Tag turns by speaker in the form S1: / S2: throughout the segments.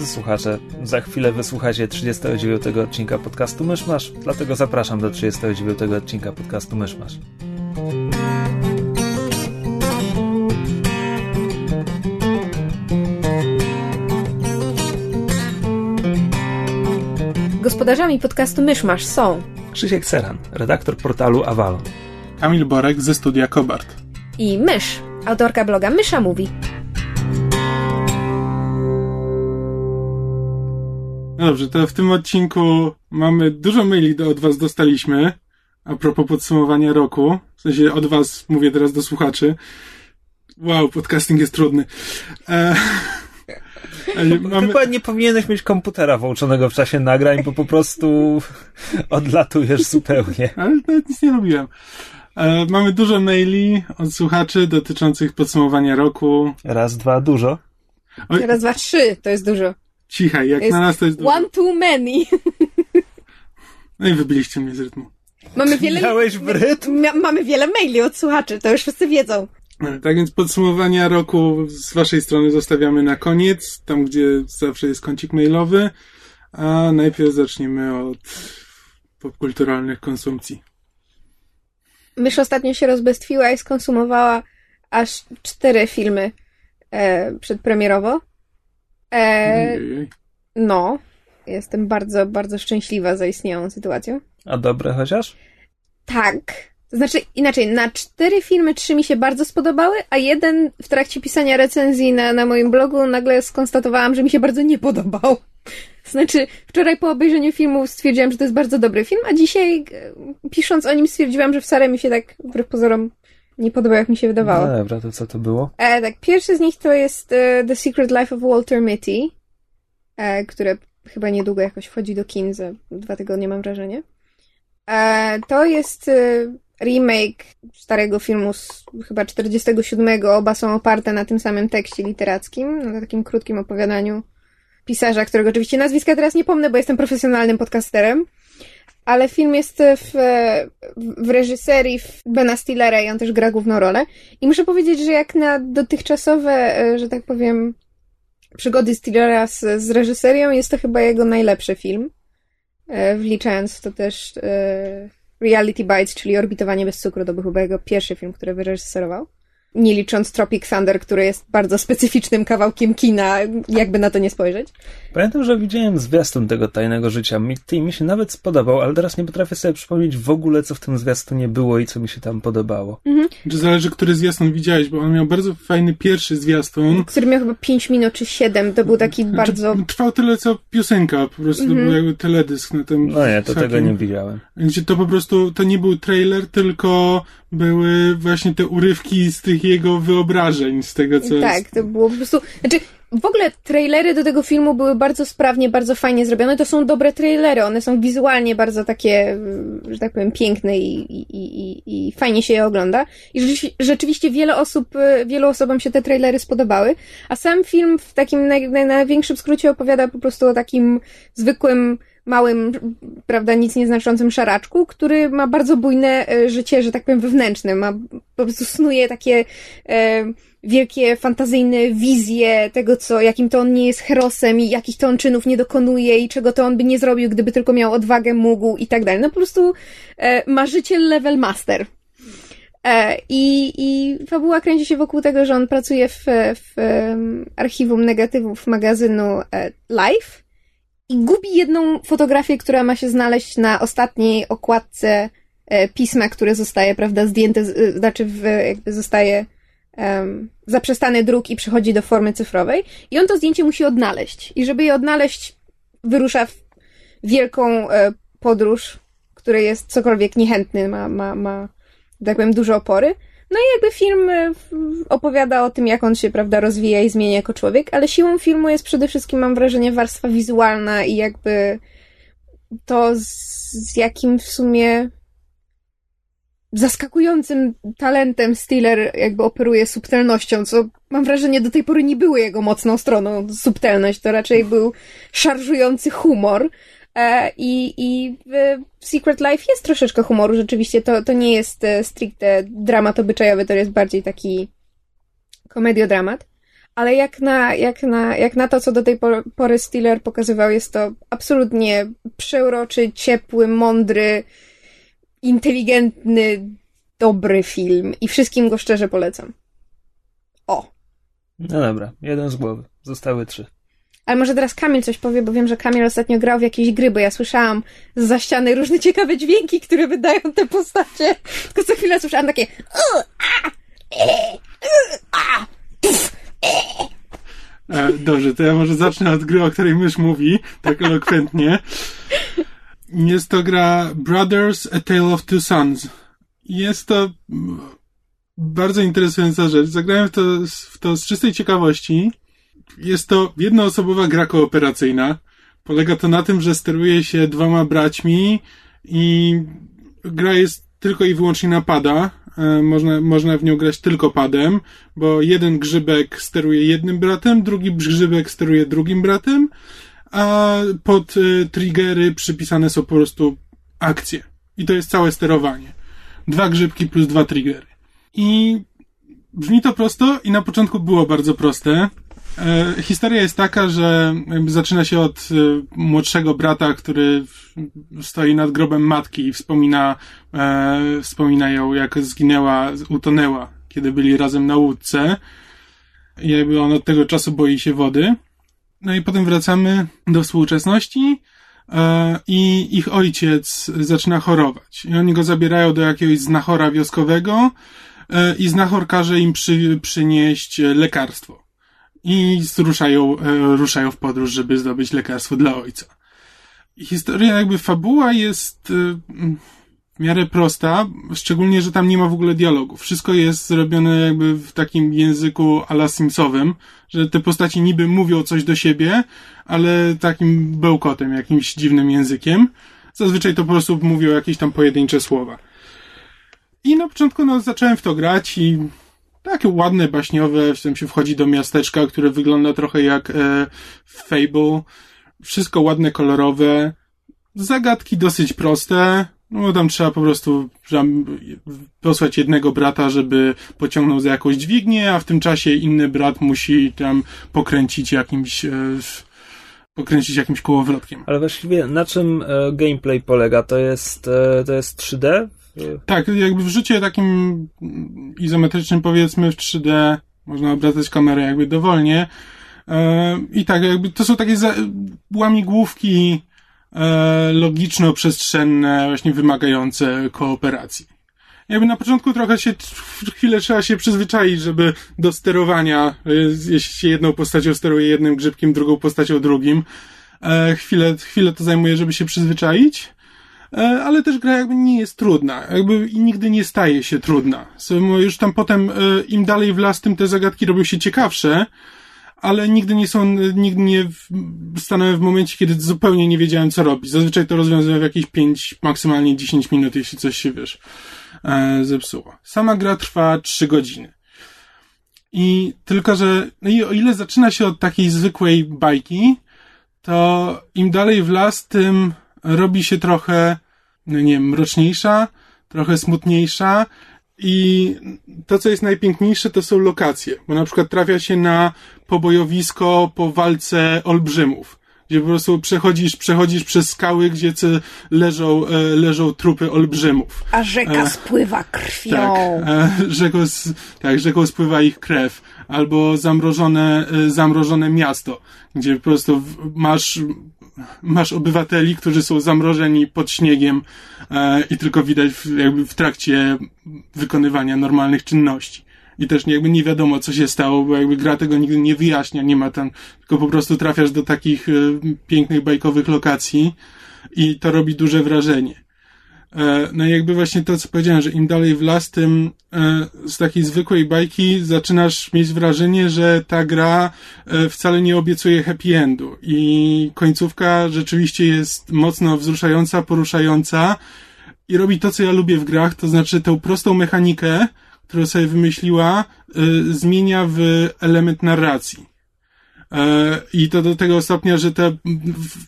S1: Drodzy słuchacze, za chwilę wysłuchacie 39 odcinka podcastu Myszmasz, dlatego zapraszam do 39 odcinka podcastu Myszmasz.
S2: Gospodarzami podcastu Myszmasz są
S1: Krzysiek Seran, redaktor portalu Avalon.
S3: Kamil Borek ze studia Kobart.
S2: i Mysz, autorka bloga Mysza Mówi.
S3: No dobrze, to w tym odcinku mamy dużo maili do, od was dostaliśmy a propos podsumowania roku. W sensie od was mówię teraz do słuchaczy. Wow, podcasting jest trudny. E, ale mamy,
S1: Chyba nie powinieneś mieć komputera włączonego w czasie nagrań, bo po prostu odlatujesz zupełnie.
S3: ale nawet nic nie robiłem. E, mamy dużo maili od słuchaczy dotyczących podsumowania roku.
S1: Raz, dwa, dużo.
S3: Oj,
S2: Raz, dwa, trzy, to jest dużo.
S3: Cichaj, jak
S2: Jest
S3: na nas to jest dużo.
S2: One too many.
S3: No i wybiliście mnie z rytmu.
S2: Mamy wiele,
S1: Miałeś w rytm?
S2: mia- mamy wiele maili od słuchaczy, to już wszyscy wiedzą.
S3: E, Tak więc podsumowania roku z waszej strony zostawiamy na koniec, tam gdzie zawsze jest kącik mailowy, a najpierw zaczniemy od popkulturalnych konsumpcji.
S2: Mysz ostatnio się rozbestwiła i skonsumowała aż cztery filmy e, przedpremierowo. E, no, jestem bardzo, bardzo szczęśliwa za istniejącą sytuacją.
S1: A dobre chociaż?
S2: Tak. Znaczy, inaczej, na cztery filmy trzy mi się bardzo spodobały, a jeden w trakcie pisania recenzji na, na moim blogu nagle skonstatowałam, że mi się bardzo nie podobał. Znaczy, wczoraj po obejrzeniu filmu stwierdziłam, że to jest bardzo dobry film, a dzisiaj e, pisząc o nim stwierdziłam, że wcale mi się tak wbrew pozorom nie podobał, jak mi się wydawało.
S1: No dobra, to co to było?
S2: E, tak, pierwszy z nich to jest e, The Secret Life of Walter Mitty, e, które chyba niedługo jakoś wchodzi do kin, za dwa tygodnie mam wrażenie. E, to jest e, remake starego filmu z chyba 47. Oba są oparte na tym samym tekście literackim, na takim krótkim opowiadaniu pisarza, którego oczywiście nazwiska teraz nie pomnę, bo jestem profesjonalnym podcasterem. Ale film jest w, w reżyserii Bena Stillera i on też gra główną rolę. I muszę powiedzieć, że jak na dotychczasowe, e, że tak powiem, przygody Stillera z, z reżyserią, jest to chyba jego najlepszy film. E, Wliczając w to też e, Reality Bites, czyli Orbitowanie bez cukru, to był chyba jego pierwszy film, który wyreżyserował. Nie licząc Tropic Thunder, który jest bardzo specyficznym kawałkiem kina, jakby na to nie spojrzeć.
S1: Pamiętam, że widziałem zwiastun tego tajnego życia Mitty i mi się nawet spodobał, ale teraz nie potrafię sobie przypomnieć w ogóle, co w tym zwiastunie było i co mi się tam podobało.
S3: Czy zależy, który zwiastun widziałeś, bo on miał bardzo fajny pierwszy zwiastun.
S2: Który miał chyba 5 minut czy 7, to był taki bardzo...
S3: Znaczy, Trwał tyle, co piosenka, po prostu to był jakby teledysk na tym.
S1: No nie, to
S3: hakiem.
S1: tego nie widziałem.
S3: Gdzie to po prostu, to nie był trailer, tylko były właśnie te urywki z tych jego wyobrażeń, z tego, co
S2: Tak,
S3: jest.
S2: to było po prostu. Znaczy, w ogóle trailery do tego filmu były bardzo sprawnie, bardzo fajnie zrobione. To są dobre trailery. One są wizualnie bardzo takie, że tak powiem, piękne i, i, i, i fajnie się je ogląda. I rzeczy- rzeczywiście wiele osób, y, wielu osobom się te trailery spodobały. A sam film w takim naj, naj, największym skrócie opowiada po prostu o takim zwykłym, małym, prawda, nic nieznaczącym szaraczku, który ma bardzo bujne e, życie, że tak powiem, wewnętrzne. Ma, po prostu snuje takie e, wielkie, fantazyjne wizje tego, co, jakim to on nie jest herosem i jakich to on czynów nie dokonuje i czego to on by nie zrobił, gdyby tylko miał odwagę, mógł i tak dalej. No po prostu e, marzyciel level master. E, I, I fabuła kręci się wokół tego, że on pracuje w, w archiwum negatywów magazynu e, Life i gubi jedną fotografię, która ma się znaleźć na ostatniej okładce e, pisma, które zostaje, prawda, zdjęte, e, znaczy w, jakby zostaje um, zaprzestany druk i przechodzi do formy cyfrowej. I on to zdjęcie musi odnaleźć. I żeby je odnaleźć, wyrusza w wielką e, podróż, której jest cokolwiek niechętny, ma, ma, ma, tak powiem, duże opory. No i jakby film e, opowiada o tym, jak on się, prawda, rozwija i zmienia jako człowiek, ale siłą filmu jest przede wszystkim, mam wrażenie, warstwa wizualna i jakby to, z, jakim w sumie zaskakującym talentem Stiller jakby operuje subtelnością, co mam wrażenie do tej pory nie było jego mocną stroną, subtelność, to raczej był szarżujący humor. E, I, I w Secret Life jest troszeczkę humoru, rzeczywiście. To, to nie jest e, stricte dramat obyczajowy, to jest bardziej taki komediodramat. Ale jak na, jak, na, jak na to, co do tej pory Stiller pokazywał, jest to absolutnie przeuroczy, ciepły, mądry, inteligentny, dobry film. I wszystkim go szczerze polecam. O!
S1: No dobra, jeden z głowy. Zostały trzy.
S2: Ale może teraz Kamil coś powie, bo wiem, że Kamil ostatnio grał w jakieś gry, bo ja słyszałam za ściany różne ciekawe dźwięki, które wydają te postacie. Tylko co chwilę słyszałam takie
S3: e, Dobrze, to ja może zacznę od gry, o której mysz mówi, tak elokwentnie. Jest to gra Brothers A Tale of Two Sons. Jest to bardzo interesująca rzecz. Zagrałem w to, w to z czystej ciekawości jest to jednoosobowa gra kooperacyjna. Polega to na tym, że steruje się dwoma braćmi i gra jest tylko i wyłącznie na pada. E, można, można w nią grać tylko padem, bo jeden grzybek steruje jednym bratem, drugi grzybek steruje drugim bratem, a pod e, triggery przypisane są po prostu akcje. I to jest całe sterowanie. Dwa grzybki plus dwa triggery. I brzmi to prosto i na początku było bardzo proste. E, historia jest taka, że zaczyna się od e, młodszego brata, który stoi nad grobem matki i wspomina, e, wspomina ją, jak zginęła, utonęła, kiedy byli razem na łódce. I jakby on od tego czasu boi się wody. No i potem wracamy do współczesności e, i ich ojciec zaczyna chorować. I oni go zabierają do jakiegoś znachora wioskowego i znachor każe im przy, przynieść lekarstwo i ruszają, e, ruszają w podróż, żeby zdobyć lekarstwo dla ojca. Historia, jakby fabuła jest e, w miarę prosta, szczególnie, że tam nie ma w ogóle dialogu. Wszystko jest zrobione jakby w takim języku ala Simsowym, że te postaci niby mówią coś do siebie, ale takim bełkotem, jakimś dziwnym językiem. Zazwyczaj to po prostu mówią jakieś tam pojedyncze słowa. I na początku no, zacząłem w to grać i takie ładne, baśniowe, w się wchodzi do miasteczka, które wygląda trochę jak e, Fable. Wszystko ładne, kolorowe. Zagadki dosyć proste. No tam trzeba po prostu posłać jednego brata, żeby pociągnął za jakąś dźwignię, a w tym czasie inny brat musi tam pokręcić jakimś e, pokręcić jakimś kołowrotkiem.
S1: Ale właściwie na czym e, gameplay polega? To jest, e, to jest 3D
S3: tak, jakby w życiu takim izometrycznym powiedzmy w 3D można obracać kamerę jakby dowolnie. E, I tak, jakby to są takie łamigłówki e, logiczno-przestrzenne, właśnie wymagające kooperacji. Jakby na początku trochę się, chwilę trzeba się przyzwyczaić, żeby do sterowania, e, jeśli się jedną postacią steruje jednym grzybkiem, drugą postacią drugim, chwilę, chwilę to zajmuje, żeby się przyzwyczaić. E, ale też gra jakby nie jest trudna, jakby i nigdy nie staje się trudna. Już tam potem, e, im dalej w las, tym te zagadki robią się ciekawsze, ale nigdy nie są, nigdy nie stanąłem w momencie, kiedy zupełnie nie wiedziałem, co robić. Zazwyczaj to rozwiązuję w jakieś 5, maksymalnie 10 minut, jeśli coś się, wiesz, e, zepsuło. Sama gra trwa 3 godziny. I tylko, że, no i o ile zaczyna się od takiej zwykłej bajki, to im dalej w las, tym robi się trochę, no nie wiem, mroczniejsza, trochę smutniejsza i to, co jest najpiękniejsze, to są lokacje, bo na przykład trafia się na pobojowisko po walce olbrzymów, gdzie po prostu przechodzisz, przechodzisz przez skały, gdzie leżą, e, leżą trupy olbrzymów.
S2: A rzeka e, spływa krwią.
S3: Tak, e, rzeką, tak, rzeką spływa ich krew. Albo zamrożone, zamrożone miasto, gdzie po prostu masz masz obywateli, którzy są zamrożeni pod śniegiem e, i tylko widać w, jakby w trakcie wykonywania normalnych czynności. I też jakby nie wiadomo, co się stało, bo jakby gra tego nigdy nie wyjaśnia, nie ma tam, tylko po prostu trafiasz do takich e, pięknych, bajkowych lokacji i to robi duże wrażenie. E, no i jakby właśnie to, co powiedziałem, że im dalej w las, tym e, z takiej zwykłej bajki zaczynasz mieć wrażenie, że ta gra e, wcale nie obiecuje happy endu i końcówka rzeczywiście jest mocno wzruszająca, poruszająca i robi to, co ja lubię w grach, to znaczy tę prostą mechanikę, którą sobie wymyśliła, zmienia w element narracji. E, I to do tego stopnia, że to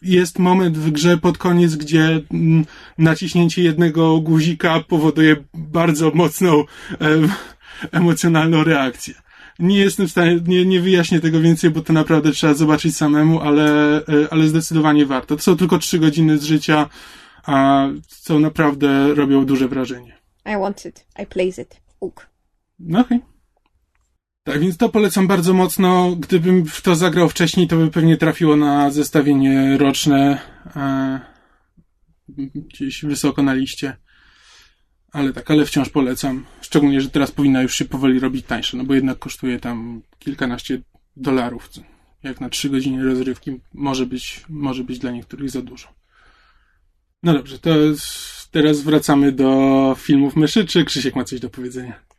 S3: jest moment w grze pod koniec, gdzie mm, naciśnięcie jednego guzika powoduje bardzo mocną e, emocjonalną reakcję. Nie jestem w stanie, nie, nie wyjaśnię tego więcej, bo to naprawdę trzeba zobaczyć samemu, ale, e, ale zdecydowanie warto. To są tylko trzy godziny z życia, a co naprawdę robią duże wrażenie.
S2: I want it. I place it. Uk.
S3: No. Okay. Tak, więc to polecam bardzo mocno. Gdybym w to zagrał wcześniej, to by pewnie trafiło na zestawienie roczne e, gdzieś wysoko na liście. Ale tak, ale wciąż polecam. Szczególnie, że teraz powinna już się powoli robić tańsze, no bo jednak kosztuje tam kilkanaście dolarów. Jak na trzy godziny rozrywki może być, może być dla niektórych za dużo. No dobrze, to teraz wracamy do filmów myszy, czy Krzysiek ma coś do powiedzenia?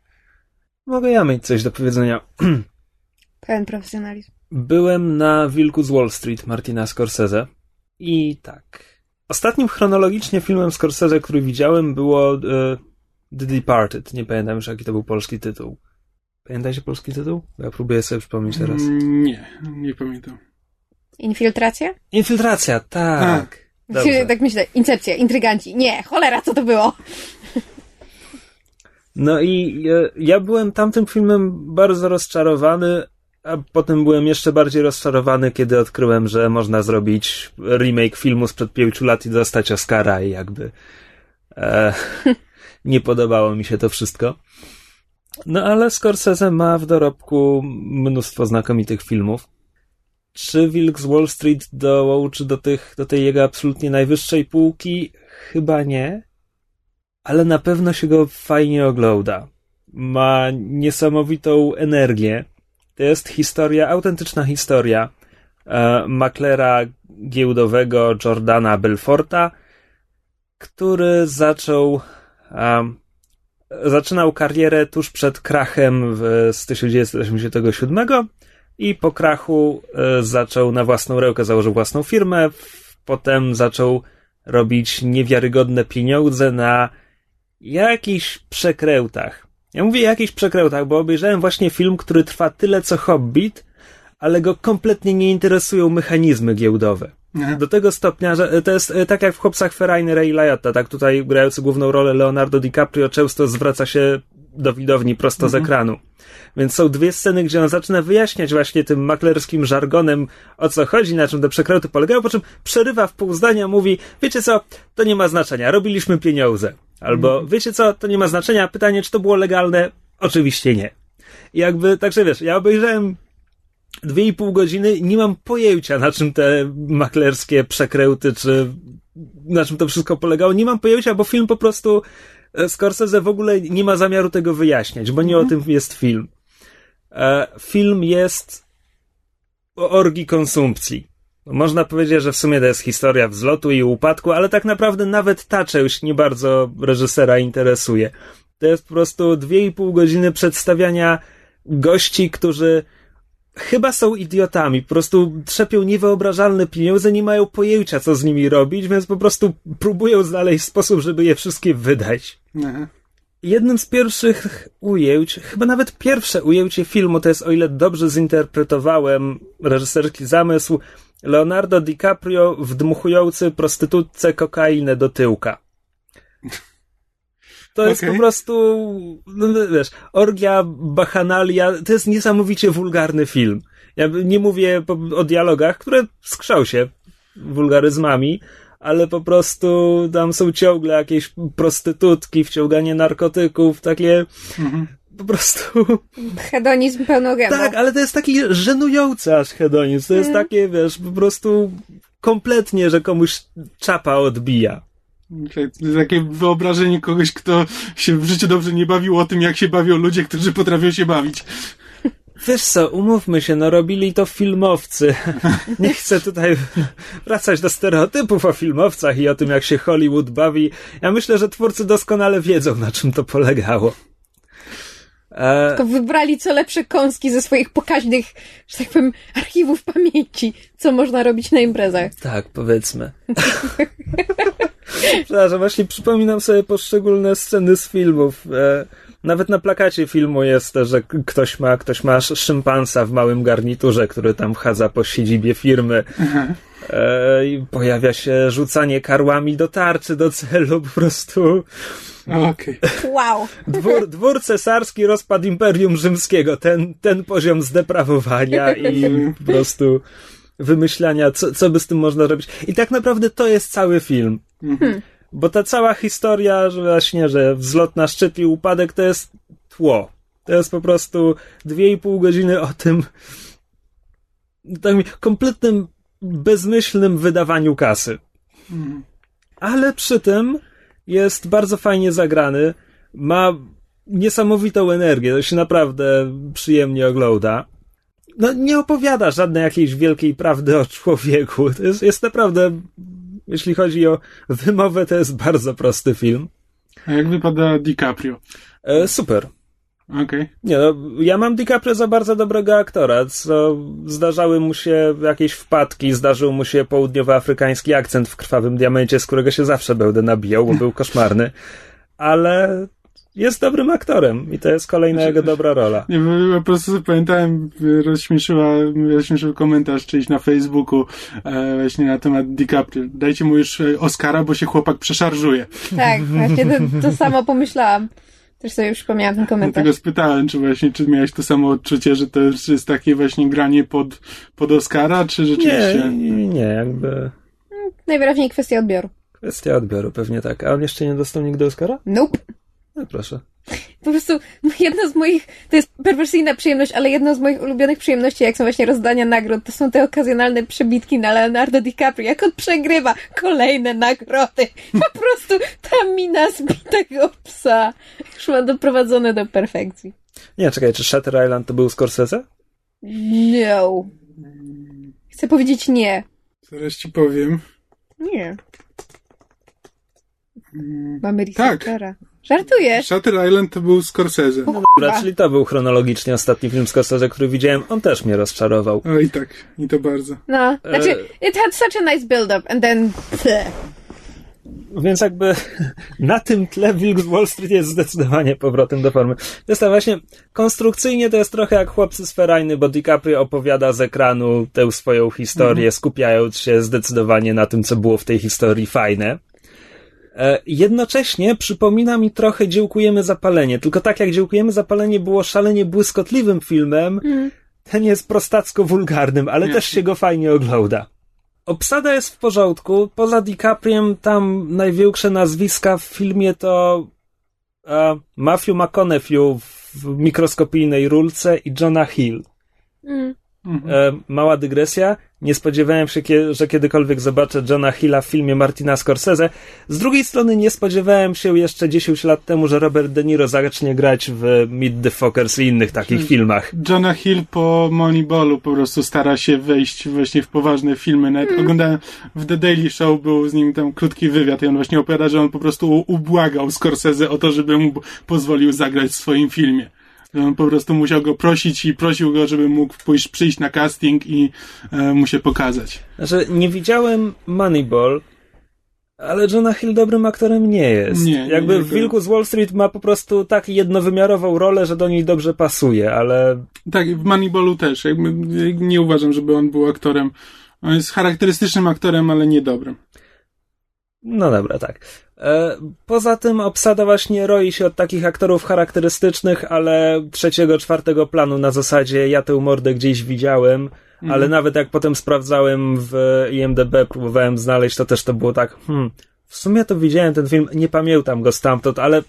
S1: Mogę ja mieć coś do powiedzenia.
S2: Pełen profesjonalizm.
S1: Byłem na Wilku z Wall Street Martina Scorsese i tak. Ostatnim chronologicznie filmem Scorsese, który widziałem było uh, The Departed. Nie pamiętam już jaki to był polski tytuł. Pamiętacie polski tytuł? Ja próbuję sobie przypomnieć teraz.
S3: Mm, nie, nie pamiętam.
S2: Infiltracja?
S1: Infiltracja, tak.
S2: Tak myślę, incepcja, intryganci. Nie, cholera, co to było?
S1: No i ja, ja byłem tamtym filmem bardzo rozczarowany, a potem byłem jeszcze bardziej rozczarowany, kiedy odkryłem, że można zrobić remake filmu sprzed pięciu lat i dostać Oscara i jakby e, nie podobało mi się to wszystko. No ale Scorsese ma w dorobku mnóstwo znakomitych filmów. Czy Wilk z Wall Street dołączy do, tych, do tej jego absolutnie najwyższej półki? Chyba nie ale na pewno się go fajnie ogląda. Ma niesamowitą energię. To jest historia, autentyczna historia e, maklera giełdowego Jordana Belforta, który zaczął e, zaczynał karierę tuż przed krachem w, z 1987 i po krachu e, zaczął na własną rękę, założył własną firmę, potem zaczął robić niewiarygodne pieniądze na jakichś przekrętach. Ja mówię jakichś przekrętach, bo obejrzałem właśnie film, który trwa tyle co Hobbit, ale go kompletnie nie interesują mechanizmy giełdowe. Nie. Do tego stopnia, że to jest e, tak jak w Chłopcach Ferrajny Ray Liotta, tak tutaj grający główną rolę Leonardo DiCaprio często zwraca się do widowni prosto mhm. z ekranu. Więc są dwie sceny, gdzie on zaczyna wyjaśniać właśnie tym maklerskim żargonem, o co chodzi, na czym te przekręty polegają, po czym przerywa w pół zdania, mówi, wiecie co, to nie ma znaczenia, robiliśmy pieniądze. Albo, mhm. wiecie co, to nie ma znaczenia, pytanie, czy to było legalne? Oczywiście nie. I jakby, także wiesz, ja obejrzałem dwie i pół godziny nie mam pojęcia, na czym te maklerskie przekręty, czy na czym to wszystko polegało. Nie mam pojęcia, bo film po prostu Scorsese w ogóle nie ma zamiaru tego wyjaśniać, bo nie mhm. o tym jest film. E, film jest o orgii konsumpcji. Można powiedzieć, że w sumie to jest historia wzlotu i upadku, ale tak naprawdę nawet ta część nie bardzo reżysera interesuje. To jest po prostu dwie i pół godziny przedstawiania gości, którzy chyba są idiotami, po prostu trzepią niewyobrażalne pieniądze, nie mają pojęcia, co z nimi robić, więc po prostu próbują znaleźć sposób, żeby je wszystkie wydać. Aha. Jednym z pierwszych ujęć, chyba nawet pierwsze ujęcie filmu, to jest, o ile dobrze zinterpretowałem reżyserski zamysł, Leonardo DiCaprio wdmuchujący prostytutce kokainę do tyłka. To okay. jest po prostu, no wiesz, orgia, bachanalia, to jest niesamowicie wulgarny film. Ja nie mówię o dialogach, które skrzał się wulgaryzmami, ale po prostu tam są ciągle jakieś prostytutki, wciąganie narkotyków, takie mhm. po prostu...
S2: Hedonizm pełnogębą.
S1: Tak, ale to jest taki żenujący aż hedonizm. To jest mhm. takie, wiesz, po prostu kompletnie, że komuś czapa odbija.
S3: Takie wyobrażenie kogoś, kto się w życiu dobrze nie bawił o tym, jak się bawią ludzie, którzy potrafią się bawić.
S1: Wiesz co, umówmy się, no robili to filmowcy. Nie chcę tutaj wracać do stereotypów o filmowcach i o tym, jak się Hollywood bawi. Ja myślę, że twórcy doskonale wiedzą, na czym to polegało.
S2: E... Tylko wybrali co lepsze kąski ze swoich pokaźnych, że tak powiem, archiwów pamięci, co można robić na imprezach.
S1: Tak, powiedzmy. Przepraszam, właśnie przypominam sobie poszczególne sceny z filmów. E, nawet na plakacie filmu jest, że ktoś ma, ktoś ma szympansa w małym garniturze, który tam wchadza po siedzibie firmy. E, I pojawia się rzucanie karłami do tarczy, do celu, po prostu.
S3: Okay.
S2: Wow.
S1: Dwór, dwór cesarski, rozpad Imperium Rzymskiego. Ten, ten poziom zdeprawowania i po prostu wymyślania, co, co by z tym można robić. I tak naprawdę to jest cały film. Hmm. Bo ta cała historia, że właśnie, że wzlot na szczyt i upadek to jest tło. To jest po prostu dwie i pół godziny o tym takim kompletnym, bezmyślnym wydawaniu kasy. Hmm. Ale przy tym jest bardzo fajnie zagrany, ma niesamowitą energię, to się naprawdę przyjemnie ogląda. No, nie opowiada żadnej jakiejś wielkiej prawdy o człowieku. To jest, jest naprawdę, jeśli chodzi o wymowę, to jest bardzo prosty film.
S3: A jak wypada DiCaprio?
S1: E, super.
S3: Okej. Okay.
S1: Nie no, ja mam DiCaprio za bardzo dobrego aktora, co zdarzały mu się jakieś wpadki, zdarzył mu się południowoafrykański akcent w Krwawym Diamencie, z którego się zawsze będę nabijał, bo był koszmarny, ale jest dobrym aktorem i to jest kolejna jego dobra rola.
S3: Nie, po prostu pamiętałem, rozśmieszyła, rozśmieszył komentarz czyjś na Facebooku e, właśnie na temat DiCaprio. Dajcie mu już e, Oscara, bo się chłopak przeszarżuje.
S2: Tak, właśnie to, to samo pomyślałam. Też sobie już przypomniałam ten komentarz.
S3: Dlatego spytałem, czy właśnie, czy miałeś to samo odczucie, że to jest takie właśnie granie pod, pod Oscara, czy rzeczywiście...
S1: Nie, nie, jakby...
S2: Najwyraźniej kwestia odbioru.
S1: Kwestia odbioru, pewnie tak. A on jeszcze nie dostał nigdy Oscara?
S2: Nope.
S1: No proszę.
S2: Po prostu jedna z moich, to jest perwersyjna przyjemność, ale jedna z moich ulubionych przyjemności, jak są właśnie rozdania nagród, to są te okazjonalne przebitki na Leonardo DiCaprio, jak on przegrywa kolejne nagrody. Po prostu ta mina zbitego psa już ma doprowadzone do perfekcji.
S1: Nie, czekaj, czy Shutter Island to był Scorsese?
S2: No. Chcę powiedzieć nie.
S3: Zaraz ci powiem.
S2: Nie. Mamy researchera. Tak. Żartujesz?
S3: Shutter Island to był Scorsese.
S1: No dobra, czyli to był chronologicznie ostatni film Scorsese, który widziałem. On też mnie rozczarował.
S3: O i tak, i to bardzo.
S2: No, znaczy, e, it had such a nice build-up and then...
S1: Więc jakby na tym tle Wilk z Wall Street jest zdecydowanie powrotem do formy. To jest to właśnie, konstrukcyjnie to jest trochę jak Chłopcy z Ferajny, bo DiCaprio opowiada z ekranu tę swoją historię, -hmm. skupiając się zdecydowanie na tym, co było w tej historii fajne. E, jednocześnie przypomina mi trochę Dziełkujemy Zapalenie, tylko tak jak Dziełkujemy Zapalenie było szalenie błyskotliwym filmem, mm. ten jest prostacko wulgarnym, ale też się go fajnie ogląda. Obsada jest w porządku. Poza DiCapriem tam największe nazwiska w filmie to e, Matthew McConaughey w mikroskopijnej rulce i Jonah Hill. Mm. E, mała dygresja. Nie spodziewałem się, że kiedykolwiek zobaczę Johna Hilla w filmie Martina Scorsese. Z drugiej strony nie spodziewałem się jeszcze 10 lat temu, że Robert De Niro zacznie grać w Meet the Fockers i innych takich filmach.
S3: Johna Hill po Moneyballu po prostu stara się wejść właśnie w poważne filmy. Nawet hmm. oglądałem w The Daily Show, był z nim tam krótki wywiad i on właśnie opowiada, że on po prostu ubłagał Scorsese o to, żeby mu pozwolił zagrać w swoim filmie. On po prostu musiał go prosić i prosił go, żeby mógł pójść, przyjść na casting i e, mu się pokazać.
S1: Znaczy, nie widziałem Moneyball, ale Jonah Hill dobrym aktorem nie jest.
S3: Nie,
S1: Jakby
S3: nie,
S1: w Wilku z Wall Street ma po prostu tak jednowymiarową rolę, że do niej dobrze pasuje, ale...
S3: Tak, w Moneyballu też. Jakby nie uważam, żeby on był aktorem. On jest charakterystycznym aktorem, ale nie dobrym.
S1: No dobra, tak. E, poza tym obsada właśnie roi się od takich aktorów charakterystycznych, ale trzeciego, czwartego planu na zasadzie ja tę mordę gdzieś widziałem, mhm. ale nawet jak potem sprawdzałem w IMDB, próbowałem znaleźć, to też to było tak, hmm, w sumie to widziałem ten film, nie pamiętam go stamtąd, ale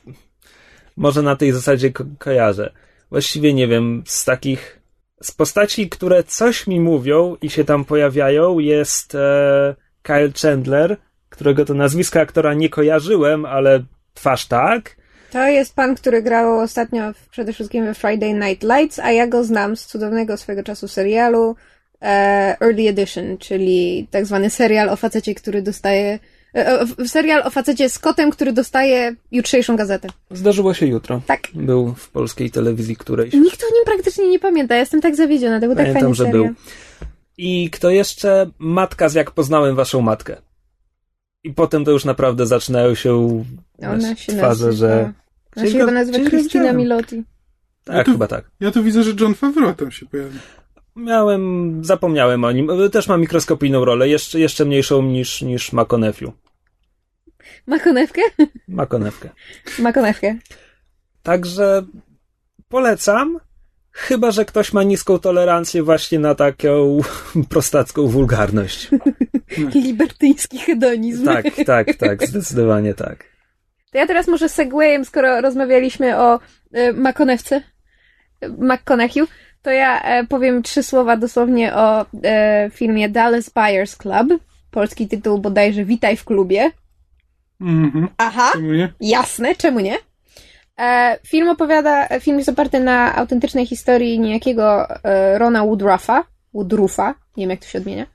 S1: może na tej zasadzie ko kojarzę. Właściwie nie wiem, z takich, z postaci, które coś mi mówią i się tam pojawiają, jest e, Kyle Chandler, którego to nazwiska aktora nie kojarzyłem, ale twarz tak.
S2: To jest pan, który grał ostatnio w, przede wszystkim we Friday Night Lights, a ja go znam z cudownego swego czasu serialu e, Early Edition, czyli tak zwany serial o facecie, który dostaje e, serial o facecie z kotem, który dostaje jutrzejszą gazetę.
S1: Zdarzyło się jutro.
S2: Tak.
S1: Był w polskiej telewizji którejś.
S2: Nikt o nim praktycznie nie pamięta. Ja jestem tak zawiedziona. To był tak
S1: Pamiętam,
S2: fajny
S1: że
S2: serial.
S1: był. I kto jeszcze? Matka z Jak poznałem waszą matkę. I potem to już naprawdę zaczynają się
S2: Ona się
S1: twarze,
S2: nazywa...
S1: że...
S2: Ona się chyba
S3: go-
S2: nazywa
S3: widziałem.
S2: Milotti.
S1: Tak,
S3: tu-
S1: chyba tak.
S3: Ja tu widzę, że John Favreau tam się pojawi.
S1: Miałem, zapomniałem o nim. Też ma mikroskopijną rolę, jeszcze, jeszcze mniejszą niż, niż Makonefiu.
S2: Ma konewkę?
S1: Makonewkę.
S2: Ma konewkę.
S1: Także polecam, chyba że ktoś ma niską tolerancję właśnie na taką prostacką wulgarność.
S2: Libertyński hedonizm.
S1: Tak, tak, tak, zdecydowanie tak.
S2: To ja teraz może segwayem, skoro rozmawialiśmy o y, Makonewce, y, McConaughey, to ja e, powiem trzy słowa dosłownie o e, filmie Dallas Buyers Club. Polski tytuł bodajże Witaj w klubie.
S3: Mhm.
S2: Aha,
S3: Czemu nie?
S2: jasne, czemu nie? E, film opowiada, e, film jest oparty na autentycznej historii niejakiego e, Rona Woodruffa, Woodruffa, nie wiem jak to się odmienia,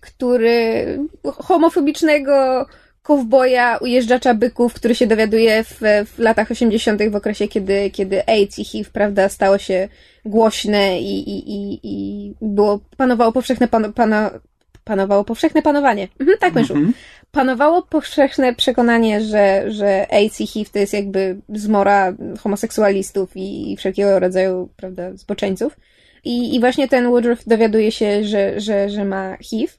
S2: który homofobicznego kowboja, ujeżdżacza byków, który się dowiaduje w, w latach 80. w okresie, kiedy, kiedy AIDS i HIV, prawda, stało się głośne i, i, i, i było, panowało powszechne pano, pano, panowało powszechne panowanie. Mhm, tak myślę
S3: Mhm.
S2: panowało powszechne przekonanie, że, że AIDS i HIV to jest jakby zmora homoseksualistów i, i wszelkiego rodzaju, prawda, zboczeńców. I, i właśnie ten Woodruff dowiaduje się, że, że, że ma HIV.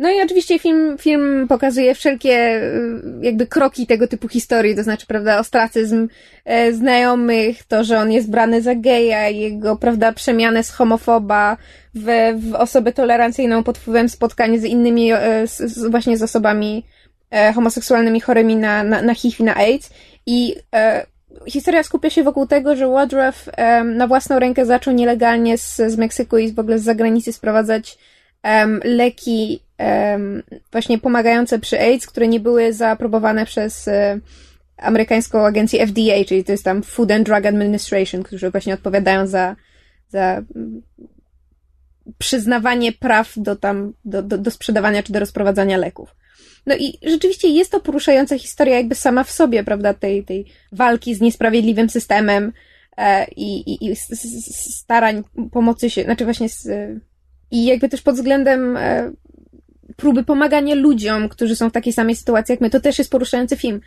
S2: No i oczywiście film, film pokazuje wszelkie y, jakby kroki tego typu historii, to znaczy, prawda, ostracyzm e, znajomych, to, że on jest brany za geja, jego, prawda, przemianę z homofoba w, w osobę tolerancyjną pod wpływem spotkań z innymi, e, z, z, właśnie z osobami e, homoseksualnymi chorymi na, na, na HIV i na AIDS. I e, historia skupia się wokół tego, że Woodruff na własną rękę zaczął nielegalnie z, z Meksyku i w ogóle z zagranicy sprowadzać em, leki em, właśnie pomagające przy AIDS, które nie były zaaprobowane przez e, amerykańską agencję FDA, czyli to jest tam Food and Drug Administration, którzy właśnie odpowiadają za, za przyznawanie praw do tam, do, do, do sprzedawania czy do rozprowadzania leków. No i rzeczywiście jest to poruszająca historia jakby sama w sobie, prawda, tej, tej walki z niesprawiedliwym systemem e, i, i, i starań pomocy się, znaczy właśnie z, i jakby też pod względem e, próby pomagania ludziom, którzy są w takiej samej sytuacji jak my, to też jest poruszający film.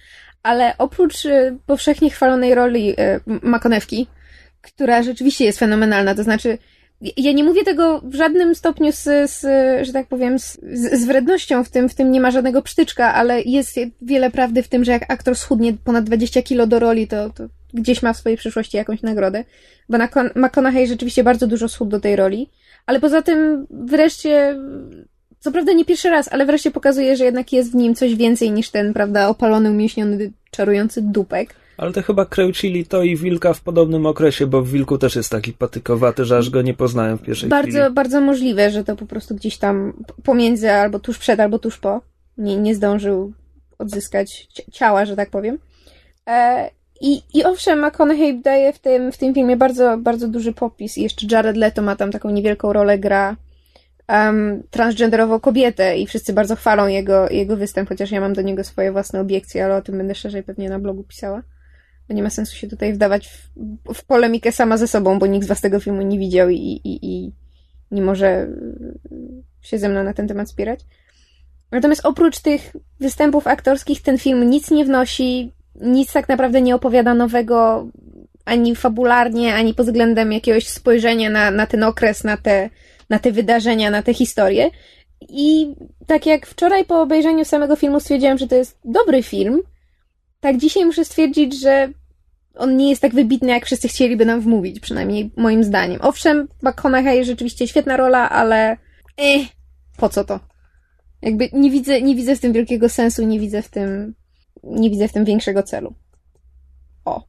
S2: Ale oprócz e, powszechnie chwalonej roli e, Makonewki, która rzeczywiście jest fenomenalna, to znaczy ja nie mówię tego w żadnym stopniu z, z że tak powiem, z, z wrednością, w tym, w tym nie ma żadnego psztyczka, ale jest wiele prawdy w tym, że jak aktor schudnie ponad 20 kilo do roli, to, to gdzieś ma w swojej przyszłości jakąś nagrodę. Bo na McConaughey rzeczywiście bardzo dużo schudł do tej roli, ale poza tym wreszcie, co prawda nie pierwszy raz, ale wreszcie pokazuje, że jednak jest w nim coś więcej niż ten, prawda, opalony, umieśniony, czarujący dupek.
S1: Ale to chyba kręcili to i Wilka w podobnym okresie, bo w Wilku też jest taki patykowaty, że aż go nie poznałem w pierwszej
S2: Bardzo,
S1: chwili.
S2: bardzo możliwe, że to po prostu gdzieś tam pomiędzy, albo tuż przed, albo tuż po. Nie, nie zdążył odzyskać ci- ciała, że tak powiem. E, i, I owszem, McConaughey daje w tym, w tym filmie bardzo, bardzo duży popis. I jeszcze Jared Leto ma tam taką niewielką rolę, gra um, transgenderową kobietę i wszyscy bardzo chwalą jego, jego występ, chociaż ja mam do niego swoje własne obiekcje, ale o tym będę szerzej pewnie na blogu pisała. Bo nie ma sensu się tutaj wdawać w, w polemikę sama ze sobą, bo nikt z was tego filmu nie widział i, i, i nie może się ze mną na ten temat spierać. Natomiast oprócz tych występów aktorskich ten film nic nie wnosi, nic tak naprawdę nie opowiada nowego ani fabularnie, ani pod względem jakiegoś spojrzenia na, na ten okres, na te, na te wydarzenia, na te historie. I tak jak wczoraj po obejrzeniu samego filmu stwierdziłam, że to jest dobry film, tak dzisiaj muszę stwierdzić, że on nie jest tak wybitny, jak wszyscy chcieliby nam wmówić, przynajmniej moim zdaniem. Owszem, McConaughey rzeczywiście świetna rola, ale eh, po co to? Jakby nie widzę, nie widzę w tym wielkiego sensu, nie widzę w tym, nie widzę w tym większego celu. O.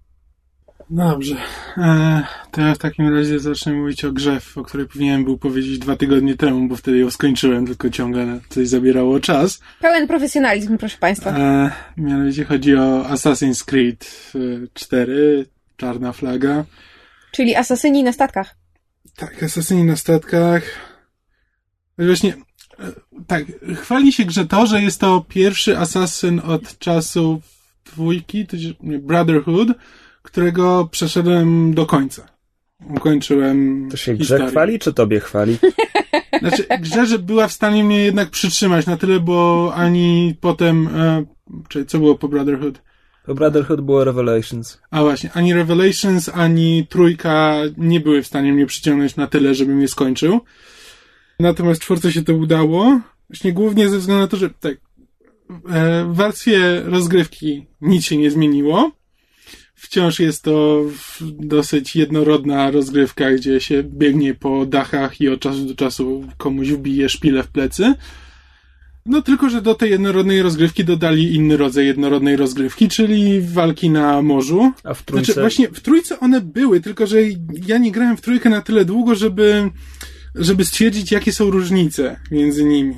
S3: Dobrze. E, to ja w takim razie zacznę mówić o grze, o której powinienem był powiedzieć dwa tygodnie temu, bo wtedy ją skończyłem, tylko ciągle coś zabierało czas.
S2: Pełen profesjonalizm, proszę Państwa.
S3: E, mianowicie chodzi o Assassin's Creed 4, Czarna Flaga.
S2: Czyli asasyni na statkach.
S3: Tak, Asasyni na statkach. Właśnie, e, tak, chwali się grze to, że jest to pierwszy asasyn od czasów dwójki, Brotherhood, którego przeszedłem do końca. Ukończyłem
S1: To się grze
S3: historię.
S1: chwali, czy tobie chwali?
S3: Znaczy, grze, że była w stanie mnie jednak przytrzymać na tyle, bo ani potem, e, czy co było po Brotherhood?
S1: To Brotherhood było Revelations.
S3: A właśnie, ani Revelations, ani Trójka nie były w stanie mnie przyciągnąć na tyle, żebym je skończył. Natomiast czwórce się to udało. Właśnie głównie ze względu na to, że tak, e, w warstwie rozgrywki nic się nie zmieniło. Wciąż jest to dosyć jednorodna rozgrywka, gdzie się biegnie po dachach i od czasu do czasu komuś wbije szpilę w plecy. No tylko, że do tej jednorodnej rozgrywki dodali inny rodzaj jednorodnej rozgrywki, czyli walki na morzu.
S1: A w trójce...
S3: Znaczy właśnie w trójce one były, tylko że ja nie grałem w trójkę na tyle długo, żeby, żeby stwierdzić, jakie są różnice między nimi.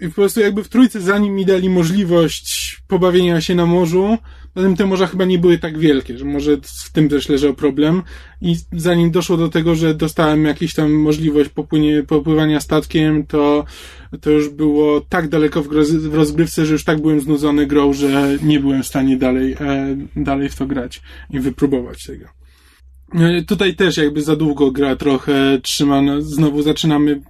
S3: I po prostu jakby w trójce zanim mi dali możliwość pobawienia się na morzu, zatem te morza chyba nie były tak wielkie, że może w tym też leżał problem. I zanim doszło do tego, że dostałem jakąś tam możliwość popłynie, popływania statkiem, to, to już było tak daleko w, groz, w rozgrywce, że już tak byłem znudzony grą, że nie byłem w stanie dalej, e, dalej w to grać i wypróbować tego. E, Tutaj też jakby za długo gra trochę trzyma, no, znowu zaczynamy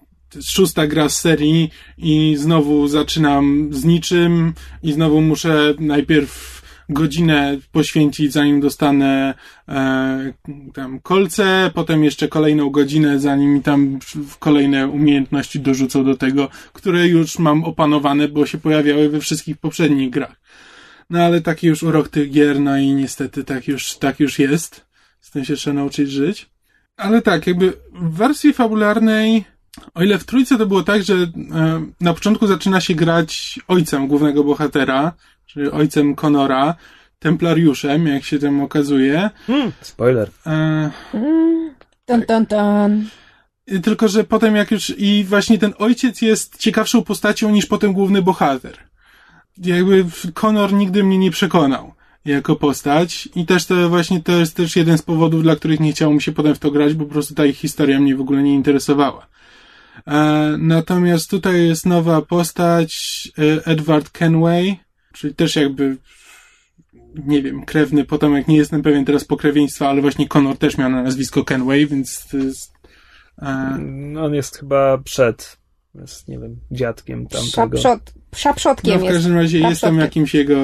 S3: szósta gra z serii i znowu zaczynam z niczym i znowu muszę najpierw godzinę poświęcić, zanim dostanę e, tam kolce, potem jeszcze kolejną godzinę, zanim mi tam kolejne umiejętności dorzucą do tego, które już mam opanowane, bo się pojawiały we wszystkich poprzednich grach. No ale taki już urok tych gier, no i niestety tak już, tak już jest. Z tym się trzeba nauczyć żyć. Ale tak, jakby w wersji fabularnej, o ile w trójce to było tak, że e, na początku zaczyna się grać ojcem głównego bohatera, czyli ojcem Conora, templariuszem, jak się tam okazuje.
S1: Hmm, spoiler.
S3: E,
S2: Mm. Dun, dun, dun.
S3: I Tylko, że potem jak już, i właśnie ten ojciec jest ciekawszą postacią niż potem główny bohater. Jakby Conor nigdy mnie nie przekonał jako postać i też to właśnie to jest też jeden z powodów, dla których nie chciało mi się potem w to grać, bo po prostu ta ich historia mnie w ogóle nie interesowała. E, natomiast tutaj jest nowa postać, e, Edward Kenway, czyli też jakby nie wiem, krewny potomek, nie jestem pewien teraz pokrewieństwa, ale właśnie Conor też miał na nazwisko Kenway, więc to jest e,
S1: On jest chyba przed, jest, nie wiem, dziadkiem tamtego.
S2: Szapszot, szapszotkiem
S3: no w
S2: jest.
S3: każdym razie jestem jakimś jego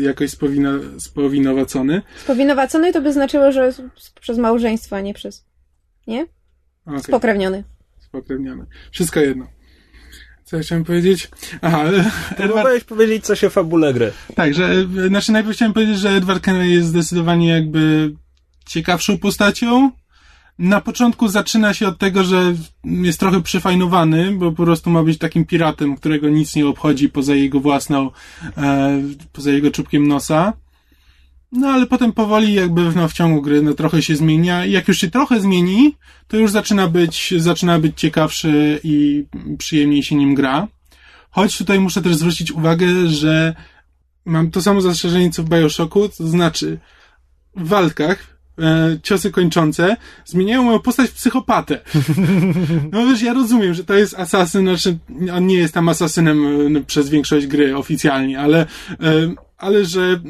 S3: jakoś spowino, spowinowacony.
S2: Spowinowacony to by znaczyło, że przez małżeństwo, a nie przez... Nie?
S3: Okay,
S2: Spokrewniony.
S3: spokrewniony. Wszystko jedno. Co ja chciałem powiedzieć? Aha, Edward,
S1: Próbowałeś powiedzieć coś o fabule gry.
S3: tak, że, znaczy najpierw chciałem powiedzieć, że Edward Kenway jest zdecydowanie jakby ciekawszą postacią. Na początku zaczyna się od tego, że jest trochę przefajnowany, bo po prostu ma być takim piratem, którego nic nie obchodzi poza jego własną, e, poza jego czubkiem nosa. No ale potem powoli jakby no, w ciągu gry no, trochę się zmienia i jak już się trochę zmieni, to już zaczyna być, zaczyna być ciekawszy i przyjemniej się nim gra. Choć tutaj muszę też zwrócić uwagę, że mam to samo zastrzeżenie co w Bioshocku, to znaczy w walkach e, ciosy kończące zmieniają moją postać w psychopatę. No wiesz, ja rozumiem, że to jest asasyn, znaczy on nie jest tam asasynem e, przez większość gry oficjalnie, ale, e, ale że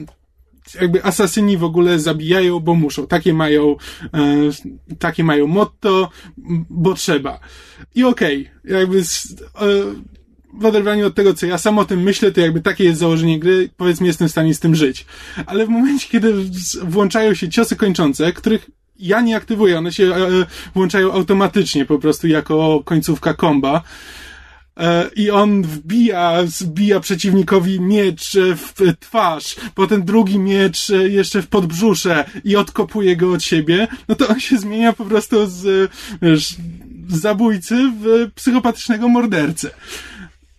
S3: jakby asasyni w ogóle zabijają, bo muszą. Takie mają, e, takie mają motto, bo trzeba. I okej, jakby z, e, w oderwaniu od tego, co ja sam o tym myślę, to jakby takie jest założenie gry, powiedzmy jestem w stanie z tym żyć. Ale w momencie, kiedy włączają się ciosy kończące, których ja nie aktywuję, one się e, włączają automatycznie po prostu jako końcówka komba, E, i on wbija, wbija przeciwnikowi miecz e, w twarz, potem drugi miecz e, jeszcze w podbrzusze i odkopuje go od siebie, no to on się zmienia po prostu z, wiesz, zabójcy w psychopatycznego mordercę.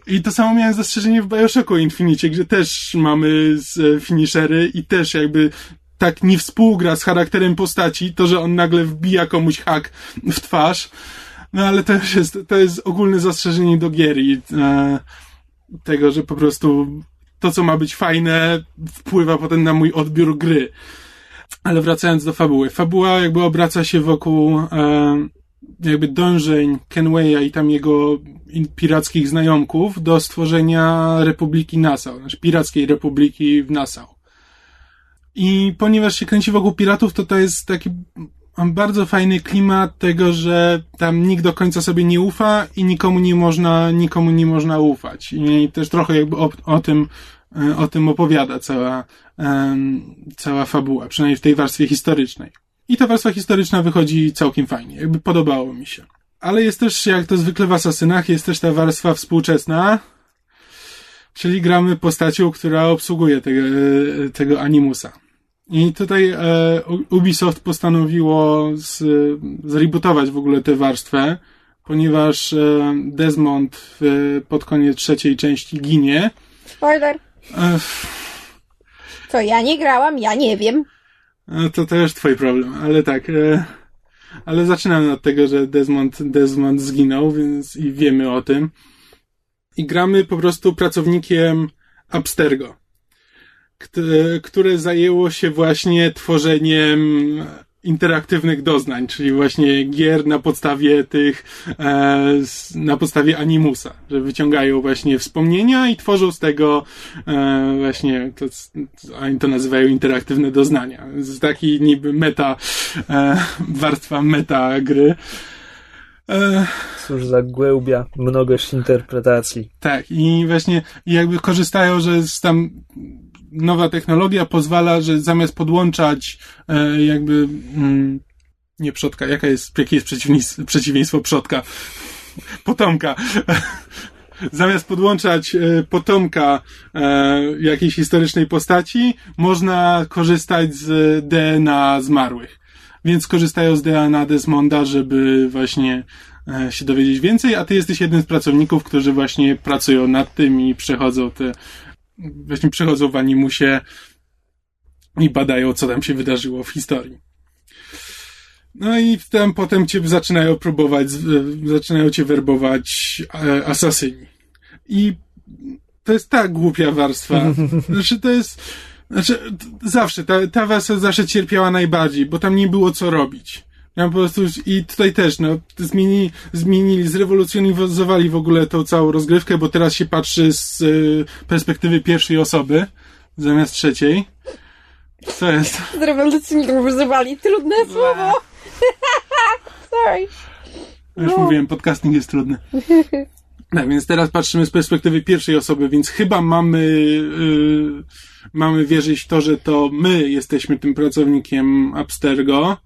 S3: I to samo miałem zastrzeżenie w Bioshocku Infinite, gdzie też mamy z- finishery i też jakby tak nie współgra z charakterem postaci, to, że on nagle wbija komuś hak w twarz. No ale to już jest, to jest ogólne zastrzeżenie do gier i e, tego, że po prostu to, co ma być fajne, wpływa potem na mój odbiór gry. Ale wracając do fabuły. Fabuła jakby obraca się wokół e, jakby dążeń Kenwaya i tam jego pirackich znajomków do stworzenia Republiki Nassau, znaczy Pirackiej Republiki w Nassau. I ponieważ się kręci wokół piratów, to to jest taki bardzo fajny klimat tego, że tam nikt do końca sobie nie ufa i nikomu nie można, nikomu nie można ufać. I też trochę jakby o, o tym, e, o tym opowiada cała, cała fabuła, przynajmniej w tej warstwie historycznej. I ta warstwa historyczna wychodzi całkiem fajnie, jakby podobało mi się. Ale jest też, jak to zwykle w Asasynach, jest też ta warstwa współczesna, czyli gramy postacią, która obsługuje tego, e, tego animusa. I tutaj e, Ubisoft postanowiło z, zrebootować w ogóle tę warstwę, ponieważ e, Desmond w, pod koniec trzeciej części ginie.
S2: Spoiler. E, Co, ja nie grałam, ja nie wiem.
S3: No to już twój problem, ale tak. E, ale zaczynamy od tego, że Desmond, Desmond zginął, więc i wiemy o tym. I gramy po prostu pracownikiem Abstergo które zajęło się właśnie tworzeniem interaktywnych doznań, czyli właśnie gier na podstawie tych, e, na podstawie animusa, że wyciągają właśnie wspomnienia i tworzą z tego e, właśnie, to, oni to nazywają interaktywne doznania. Z taki niby meta, e, warstwa meta gry.
S1: Cóż za głębia, mnogość interpretacji.
S3: Tak, i właśnie jakby korzystają, że tam nowa technologia pozwala, że zamiast podłączać e, jakby mm, nie przodka, jaka jest, jakie jest przeciwieństwo, przodka? Potomka. Zamiast podłączać e, potomka e, jakiejś historycznej postaci, można korzystać z DNA zmarłych. Więc korzystają z DNA Desmonda, żeby właśnie e, się dowiedzieć więcej, a ty jesteś jednym z pracowników, którzy właśnie pracują nad tym i przechodzą te właśnie przechodzą w animusie i badają, co tam się wydarzyło w historii. No i tam potem cię zaczynają próbować, zaczynają cię werbować e, asasyni. I to jest tak głupia warstwa. Znaczy, to jest, znaczy, zawsze, ta, ta warstwa zawsze cierpiała najbardziej, bo tam nie było co robić. Ja po prostu i tutaj też, no, zmienili, zmienili, zrewolucjonizowali w ogóle tą całą rozgrywkę, bo teraz się patrzy z y, perspektywy pierwszej osoby zamiast trzeciej. Co jest?
S2: Zrewolucjonizowali, trudne słowo. Sorry.
S3: Już no. mówiłem, podcasting jest trudny. Tak, więc teraz patrzymy z perspektywy pierwszej osoby, więc chyba mamy, yy, mamy wierzyć w to, że to my jesteśmy tym pracownikiem Abstergo,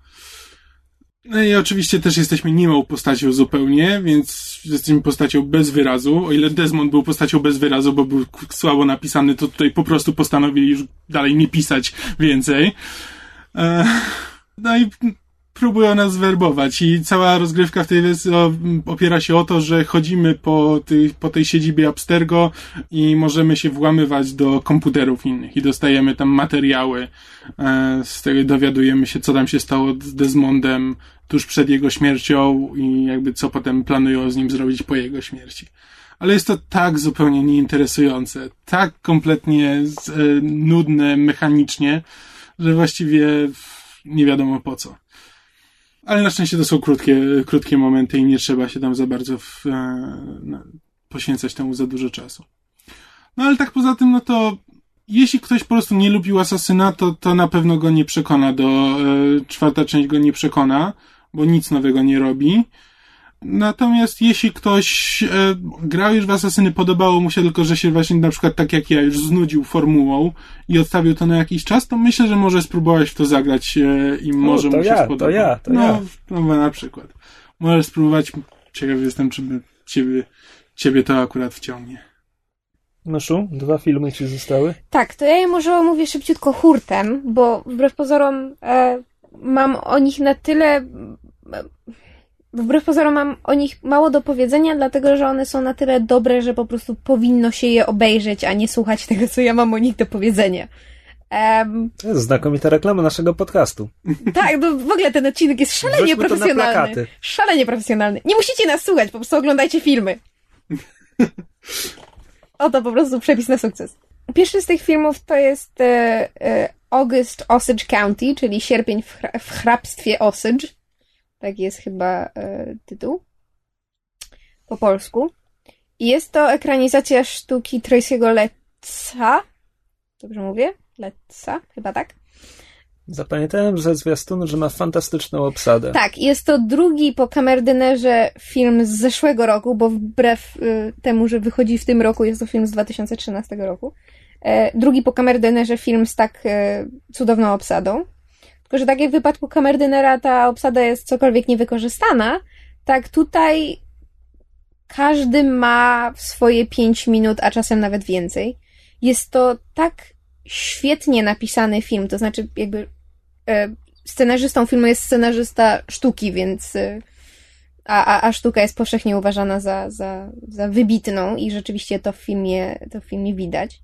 S3: no i oczywiście też jesteśmy niemą postacią zupełnie, więc jesteśmy postacią bez wyrazu. O ile Desmond był postacią bez wyrazu, bo był słabo napisany, to tutaj po prostu postanowili już dalej nie pisać więcej. E, no i próbują nas werbować i cała rozgrywka w tej wersji opiera się o to, że chodzimy po, tej, po tej siedzibie Abstergo i możemy się włamywać do komputerów innych i dostajemy tam materiały. E, z tego dowiadujemy się, co tam się stało z Desmondem tuż przed jego śmiercią i jakby co potem planują z nim zrobić po jego śmierci. Ale jest to tak zupełnie nieinteresujące, tak kompletnie e, nudne mechanicznie, że właściwie nie wiadomo po co. Ale na szczęście to są krótkie, krótkie momenty i nie trzeba się tam za bardzo w, e, poświęcać temu za dużo czasu. No ale tak poza tym, no to jeśli ktoś po prostu nie lubił Asasyna, to, to na pewno go nie przekona do, e, czwarta część go nie przekona, bo nic nowego nie robi. Natomiast jeśli ktoś e, grał już w Asasyny, podobało mu się tylko, że się właśnie na przykład tak jak ja już znudził formułą i odstawił to na jakiś czas, to myślę, że może spróbować w to zagrać e, i może mu się
S1: ja,
S3: spodoba.
S1: To ja, to
S3: no,
S1: ja.
S3: No, na przykład. Możesz spróbować. Ciekaw jestem, czy by ciebie, ciebie to akurat wciągnie.
S1: Maszu, dwa filmy ci zostały?
S2: Tak, to ja je może omówię szybciutko hurtem, bo wbrew pozorom e, mam o nich na tyle e, wbrew pozorom mam o nich mało do powiedzenia, dlatego że one są na tyle dobre, że po prostu powinno się je obejrzeć, a nie słuchać tego, co ja mam o nich do powiedzenia. Um,
S1: to jest znakomita reklama naszego podcastu.
S2: Tak, no w ogóle ten odcinek jest szalenie
S1: na
S2: profesjonalny. Szalenie profesjonalny. Nie musicie nas słuchać, po prostu oglądajcie filmy. Oto po prostu przepis na sukces. Pierwszy z tych filmów to jest e, e, August Osage County, czyli sierpień w, w hrabstwie Osage. Tak jest chyba e, tytuł. Po polsku. I jest to ekranizacja sztuki Tracy'ego Letza. Dobrze mówię? Letza, chyba tak.
S1: Zapamiętałem ze zwiastunu, że ma fantastyczną obsadę.
S2: Tak, jest to drugi po kamerdynerze film z zeszłego roku, bo wbrew y, temu, że wychodzi w tym roku, jest to film z 2013 roku. E, drugi po kamerdynerze film z tak e, cudowną obsadą. Tylko, że tak jak w wypadku kamerdynera ta obsada jest cokolwiek niewykorzystana, tak tutaj każdy ma swoje 5 minut, a czasem nawet więcej. Jest to tak świetnie napisany film, to znaczy jakby e, scenarzystą filmu jest scenarzysta sztuki, więc e, a, a, sztuka jest powszechnie uważana za, za, za wybitną i rzeczywiście to w filmie, to w filmie widać.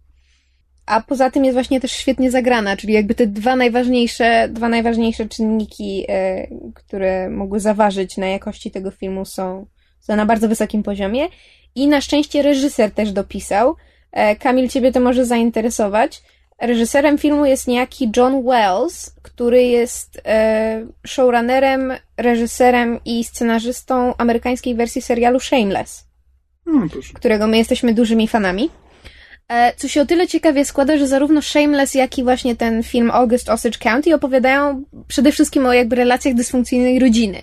S2: A poza tym jest właśnie też świetnie zagrana, czyli jakby te dwa najważniejsze, dwa najważniejsze czynniki, e, które mogły zaważyć na jakości tego filmu są, są na bardzo wysokim poziomie. I na szczęście reżyser też dopisał. E, Kamil, ciebie to może zainteresować. Reżyserem filmu jest niejaki John Wells, który jest e, showrunnerem, reżyserem i scenarzystą amerykańskiej wersji serialu Shameless,
S3: No,
S2: którego my jesteśmy dużymi fanami. E, co się o tyle ciekawie składa, że zarówno Shameless, jak i właśnie ten film August Osage County opowiadają przede wszystkim o jakby relacjach dysfunkcyjnej rodziny.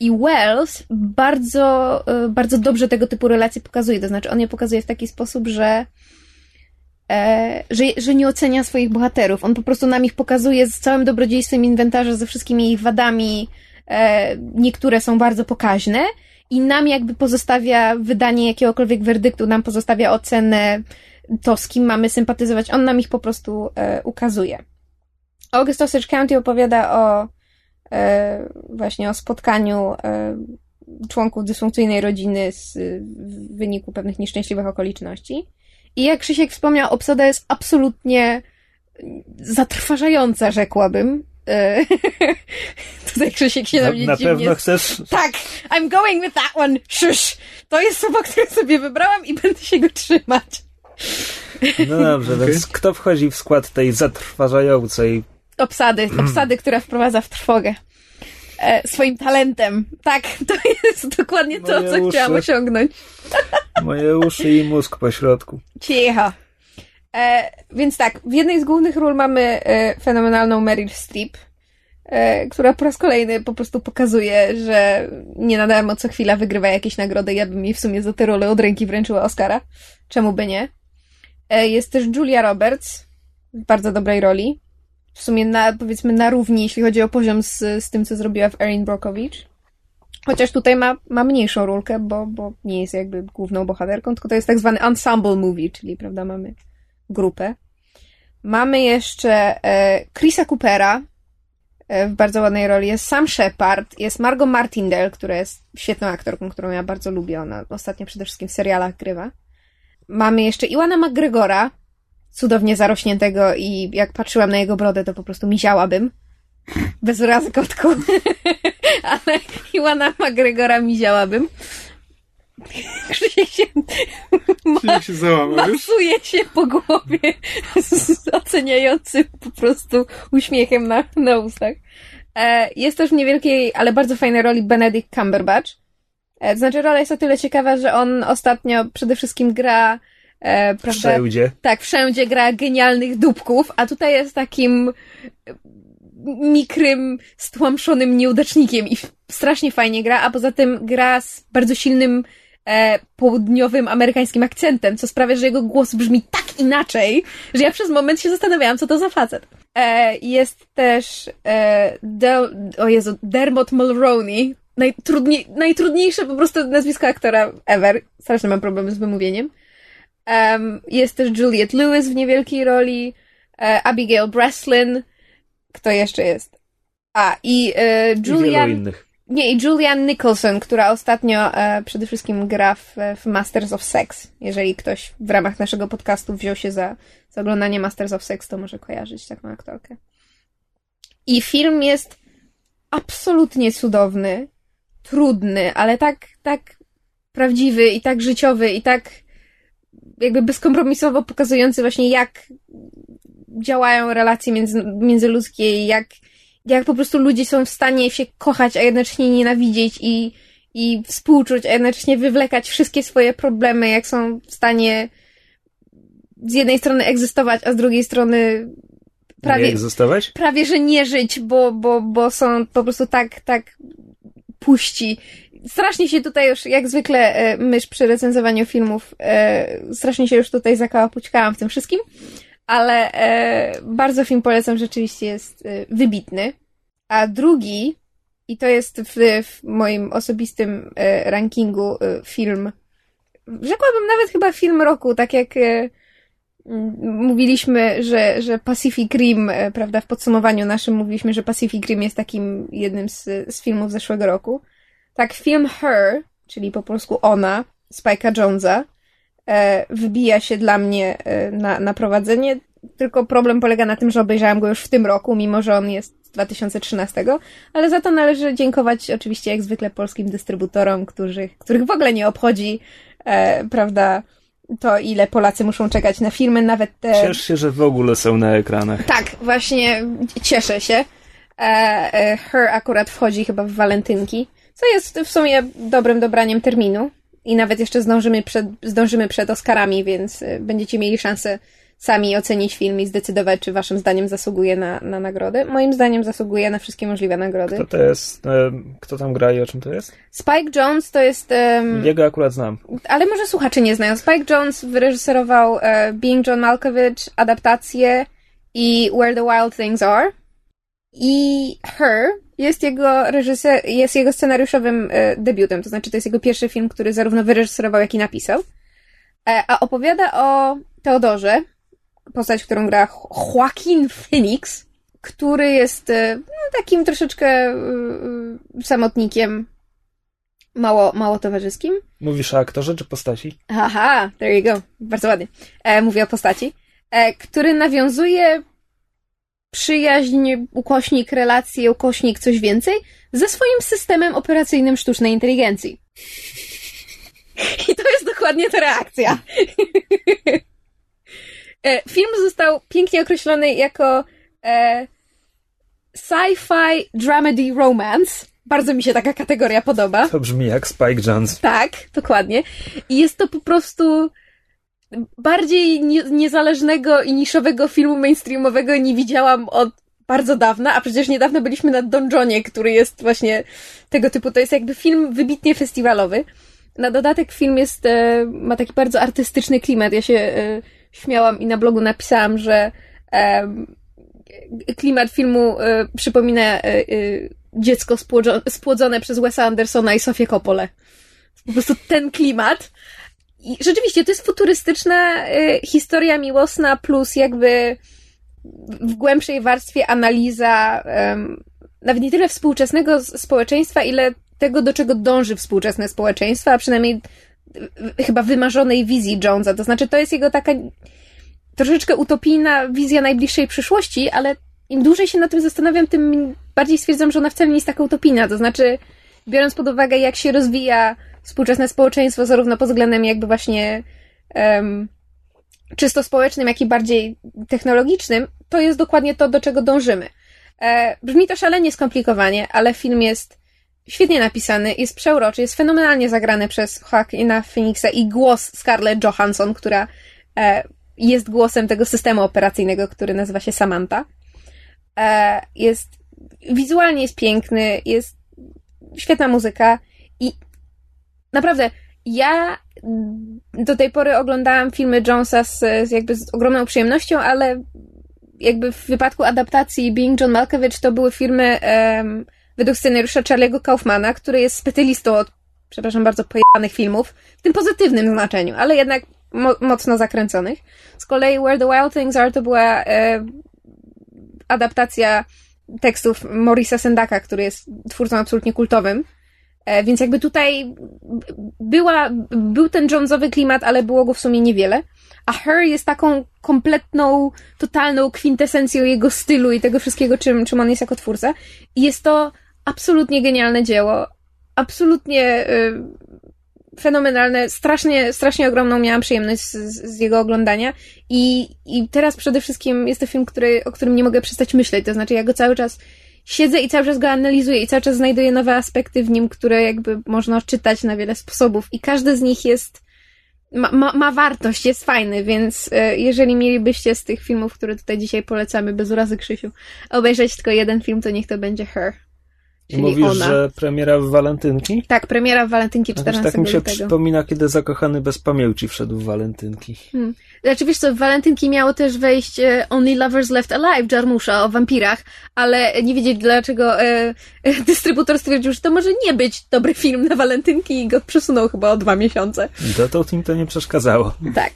S2: I Wells bardzo, e, bardzo dobrze tego typu relacje pokazuje. To znaczy, on je pokazuje w taki sposób, że e, że, że nie ocenia swoich bohaterów. On po prostu nam ich pokazuje z całym dobrodziejstwem inwentarza, ze wszystkimi ich wadami. Niektóre są bardzo pokaźne i nam jakby pozostawia wydanie jakiegokolwiek werdyktu, nam pozostawia ocenę to, z kim mamy sympatyzować. On nam ich po prostu e, ukazuje. August Osage County opowiada o e, właśnie o spotkaniu e, członków dysfunkcyjnej rodziny z, w wyniku pewnych nieszczęśliwych okoliczności. I jak Krzysiek wspomniał, obsada jest absolutnie zatrważająca, rzekłabym. E, Tutaj Krzysiek się na,
S1: Na,
S2: mnie
S1: na pewno chcesz.
S2: Tak, I'm going with that one. Shush. To jest słowo, które sobie wybrałam i będę się go trzymać.
S1: No dobrze,
S3: Okej.
S1: więc kto wchodzi w skład tej zatrważającej
S2: Obsady, obsady, która wprowadza w trwogę. E, swoim talentem. Tak, to jest dokładnie to,
S1: Moje
S2: co
S1: uszy.
S2: chciałam osiągnąć.
S1: moje uszy i mózg po środku?
S2: Cicho. E, więc tak, w jednej z głównych ról mamy e, fenomenalną Meryl Streep, e, która po raz kolejny po prostu pokazuje, że nie na darmo co chwila wygrywa jakieś nagrody. Ja bym jej w sumie za tę rolę od ręki wręczyła Oscara. Czemu by nie? E, jest też Julia Roberts w bardzo dobrej roli. W sumie na, powiedzmy na równi, jeśli chodzi o poziom z, z tym, co zrobiła w Erin Brockovich. Chociaż tutaj ma, ma mniejszą rolkę, bo, bo nie jest jakby główną bohaterką, tylko to jest tak zwany ensemble movie, czyli, prawda, mamy grupę. Mamy jeszcze e, Chrisa Coopera e, w bardzo ładnej roli, jest Sam Shepard, jest Margot Martindale, która jest świetną aktorką, którą ja bardzo lubię, ona ostatnio przede wszystkim w serialach grywa. Mamy jeszcze Iwana McGregora, cudownie zarośniętego i jak patrzyłam na jego brodę, to po prostu miziałabym. Bez urazy kotku. Ale Iwana McGregora miziałabym. Krzysiek się
S3: Czyli się załamał już?
S2: masuje się po głowie z oceniającym po prostu uśmiechem na, na ustach. E, jest też w niewielkiej, ale bardzo fajnej roli Benedict Cumberbatch. E, to znaczy rola jest o tyle ciekawa, że on ostatnio przede wszystkim gra e, prawda,
S1: Wszędzie.
S2: tak, wszędzie gra genialnych dupków, a tutaj jest takim e, mikrym, stłamszonym nieudacznikiem i strasznie fajnie gra, a poza tym gra z bardzo silnym e, południowym amerykańskim akcentem, co sprawia, że jego głos brzmi tak inaczej, że ja przez moment się zastanawiałam, co to za facet. E, jest też e, Del, o Jezu, Dermot Mulroney, najtrudniej, najtrudniejsze po prostu nazwisko aktora ever. Strasznie mam problemy z wymówieniem. Em, jest też Juliette Lewis w niewielkiej roli, e, Abigail Breslin, kto jeszcze jest? A, i e,
S1: I
S2: Julian,
S1: innych.
S2: Nie, i Julianne Nicholson, która ostatnio e, przede wszystkim gra w, w, Masters of Sex. Jeżeli ktoś w ramach naszego podcastu wziął się za, za oglądanie Masters of Sex, to może kojarzyć taką aktorkę. I film jest absolutnie cudowny, trudny, ale tak, tak prawdziwy i tak życiowy i tak jakby bezkompromisowo pokazujący właśnie jak działają relacje między, międzyludzkie i jak, jak po prostu ludzie są w stanie się kochać, a jednocześnie nienawidzieć i, i współczuć, a jednocześnie wywlekać wszystkie swoje problemy, jak są w stanie z jednej strony egzystować, a z drugiej strony
S1: prawie,
S2: prawie że nie żyć, bo, bo, bo są po prostu tak, tak puści. Strasznie się tutaj już, jak zwykle, e, mysz przy recenzowaniu filmów, e, strasznie się już tutaj zakałapućkałam w tym wszystkim, ale e, bardzo film polecam, rzeczywiście jest wybitny. A drugi, i to jest w, w moim osobistym rankingu film, rzekłabym nawet chyba film roku, tak jak mówiliśmy, że, że Pacific Rim, prawda, w podsumowaniu naszym mówiliśmy, że Pacific Rim jest takim jednym z, z filmów zeszłego roku. Tak, film Her, czyli po polsku ona, Spike'a Jonesa, e, wybija się dla mnie e, na, na prowadzenie, tylko problem polega na tym, że obejrzałam go już w tym roku, mimo że on jest z 2013, ale za to należy dziękować oczywiście jak zwykle polskim dystrybutorom, którzy, których w ogóle nie obchodzi, e, prawda, to ile Polacy muszą czekać na filmy, nawet te...
S1: Ciesz się, że w ogóle są na ekranach.
S2: Tak, właśnie cieszę się. E, e, Her akurat wchodzi chyba w walentynki. Co jest w sumie dobrym dobraniem terminu. I nawet jeszcze zdążymy przed, zdążymy przed Oscarami, więc y, będziecie mieli szansę sami ocenić film i zdecydować, czy waszym zdaniem zasługuje na, na nagrodę. Moim zdaniem zasługuje na wszystkie możliwe nagrody.
S1: Kto to jest? Kto tam gra i o czym to jest?
S2: Spike Jones to jest... Um,
S1: Jego akurat znam.
S2: Ale może słuchacze nie znają. Spike Jones wyreżyserował uh, Being John Malkovich, adaptację i Where the Wild Things Are. I Her jest jego reżyser, jest jego scenariuszowym e, debiutem, to znaczy to jest jego pierwszy film, który zarówno wyreżyserował, jak i napisał. E, a opowiada o Teodorze, postać, którą gra Joaquin Phoenix, który jest e, no, takim troszeczkę samotnikiem, mało, mało towarzyskim.
S1: Mówisz o aktorze czy postaci?
S2: Aha, there you go. Bardzo ładnie. E, mówię o postaci. E, który nawiązuje przyjaźń, ukośnik, relacje, ukośnik, coś więcej, ze swoim systemem operacyjnym sztucznej inteligencji. I to jest dokładnie ta reakcja. E, film został pięknie określony jako e, sci-fi dramedy romance. Bardzo mi się taka kategoria podoba.
S1: To brzmi jak Spike Jones.
S2: Tak, dokładnie. I jest to po prostu bardziej nie, niezależnego i niszowego filmu mainstreamowego nie widziałam od bardzo dawna, a przecież niedawno byliśmy na Don Johnie, który jest właśnie tego typu. To jest jakby film wybitnie festiwalowy. Na dodatek film jest, e, ma taki bardzo artystyczny klimat. Ja się śmiałam i na blogu napisałam, że klimat filmu e, przypomina e, e, dziecko spłodzone przez Wesa Andersona i Sofię Coppolę. Po prostu ten klimat. I rzeczywiście, to jest futurystyczna y, historia miłosna plus jakby w głębszej warstwie analiza nawet nie tyle współczesnego społeczeństwa, ile tego, do czego dąży współczesne społeczeństwo, a przynajmniej chyba wymarzonej wizji Jonesa. To znaczy, to jest jego taka troszeczkę utopijna wizja najbliższej przyszłości, ale im dłużej się na tym zastanawiam, tym bardziej stwierdzam, że ona wcale nie jest taka utopijna. To znaczy, biorąc pod uwagę, jak się rozwija współczesne społeczeństwo, zarówno pod względem jakby właśnie um, czysto społecznym, jak i bardziej technologicznym, to jest dokładnie to, do czego dążymy. E, brzmi to szalenie skomplikowanie, ale film jest świetnie napisany, jest przeuroczy, jest fenomenalnie zagrany przez Joaquina Phoenixa i głos Scarlett Johansson, która e, jest głosem tego systemu operacyjnego, który nazywa się Samantha. E, jest wizualnie jest piękny, jest świetna muzyka i naprawdę, ja do tej pory oglądałam filmy Jonesa z, z jakby z ogromną przyjemnością, ale jakby w wypadku adaptacji Being John Malkovich to były filmy um, według scenariusza Charlie'ego Kaufmana, który jest specjalistą od, przepraszam bardzo, pojebanych filmów, w tym pozytywnym znaczeniu, ale jednak mo mocno zakręconych. Z kolei Where the Wild Things Are to była e, adaptacja tekstów Morisa Sendaka, który jest twórcą absolutnie kultowym. E, więc jakby tutaj była, był ten Jonesowy klimat, ale było go w sumie niewiele. A Her jest taką kompletną, totalną kwintesencją jego stylu i tego wszystkiego, czym, czym on jest jako twórca. I jest to absolutnie genialne dzieło. Absolutnie y, fenomenalne. Strasznie, strasznie ogromną miałam przyjemność z, z jego oglądania. I, I teraz przede wszystkim jest to film, który, o którym nie mogę przestać myśleć. To znaczy, ja go cały czas siedzę i cały czas go analizuję i cały czas znajduję nowe aspekty w nim, które jakby można odczytać na wiele sposobów. I każdy z nich jest ma, ma, ma wartość, jest fajny, więc e, jeżeli mielibyście z tych filmów, które tutaj dzisiaj polecamy, bez urazy Krzysiu, obejrzeć tylko jeden film, to niech to będzie Her. Czyli
S1: Mówisz,
S2: ona.
S1: że premiera w walentynki?
S2: Tak, premiera w walentynki
S1: Chociaż
S2: 14
S1: tak mi się
S2: lutego.
S1: przypomina, kiedy zakochany bez pamięci wszedł w walentynki.
S2: Hmm. Znaczy, wiesz co, w walentynki miało też wejść e, Only Lovers Left Alive Jarmusza o wampirach, ale nie wiedzieć dlaczego e, e, dystrybutor stwierdził, że to może nie być dobry film na walentynki i go przesunął chyba o dwa miesiące.
S1: Dotąd im to nie przeszkadzało.
S2: Tak.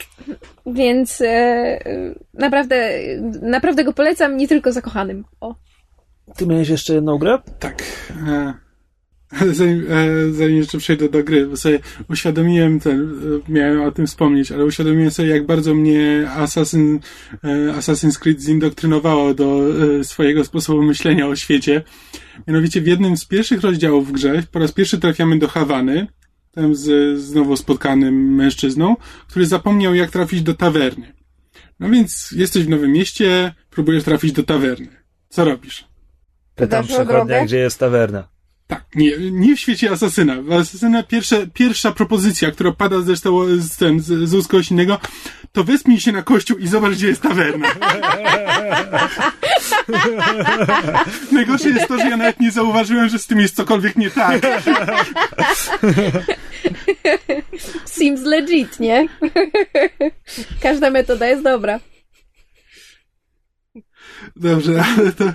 S2: Więc e, e, naprawdę, naprawdę go polecam, nie tylko zakochanym. O.
S1: Ty miałeś jeszcze jedną grę?
S3: Tak. E, zanim, e, zanim jeszcze przejdę do gry, bo sobie uświadomiłem ten, e, miałem o tym wspomnieć, ale uświadomiłem sobie, jak bardzo mnie Assassin, Assassin's Creed zindoktrinowało do swojego sposobu myślenia o świecie. Mianowicie w jednym z pierwszych rozdziałów w grze po raz pierwszy trafiamy do Hawany, tam z znowu spotkanym mężczyzną, który zapomniał, jak trafić do tawerny. No więc jesteś w nowym mieście, próbujesz trafić do tawerny. Co robisz?
S1: Pytam
S2: drogę?
S1: przechodnia, gdzie jest tawerna.
S3: Tak, nie, nie w świecie Asasyna. Asasyna pierwsze, pierwsza propozycja, która pada zresztą z, ten, z, z ust kogoś innego, to wespnij się na kościół i zobacz, gdzie jest tawerna. Najgorsze jest to, że ja nawet nie zauważyłem, że z tym jest cokolwiek nie tak.
S2: Seems legit, nie? Każda metoda jest dobra.
S3: Dobrze, ale to...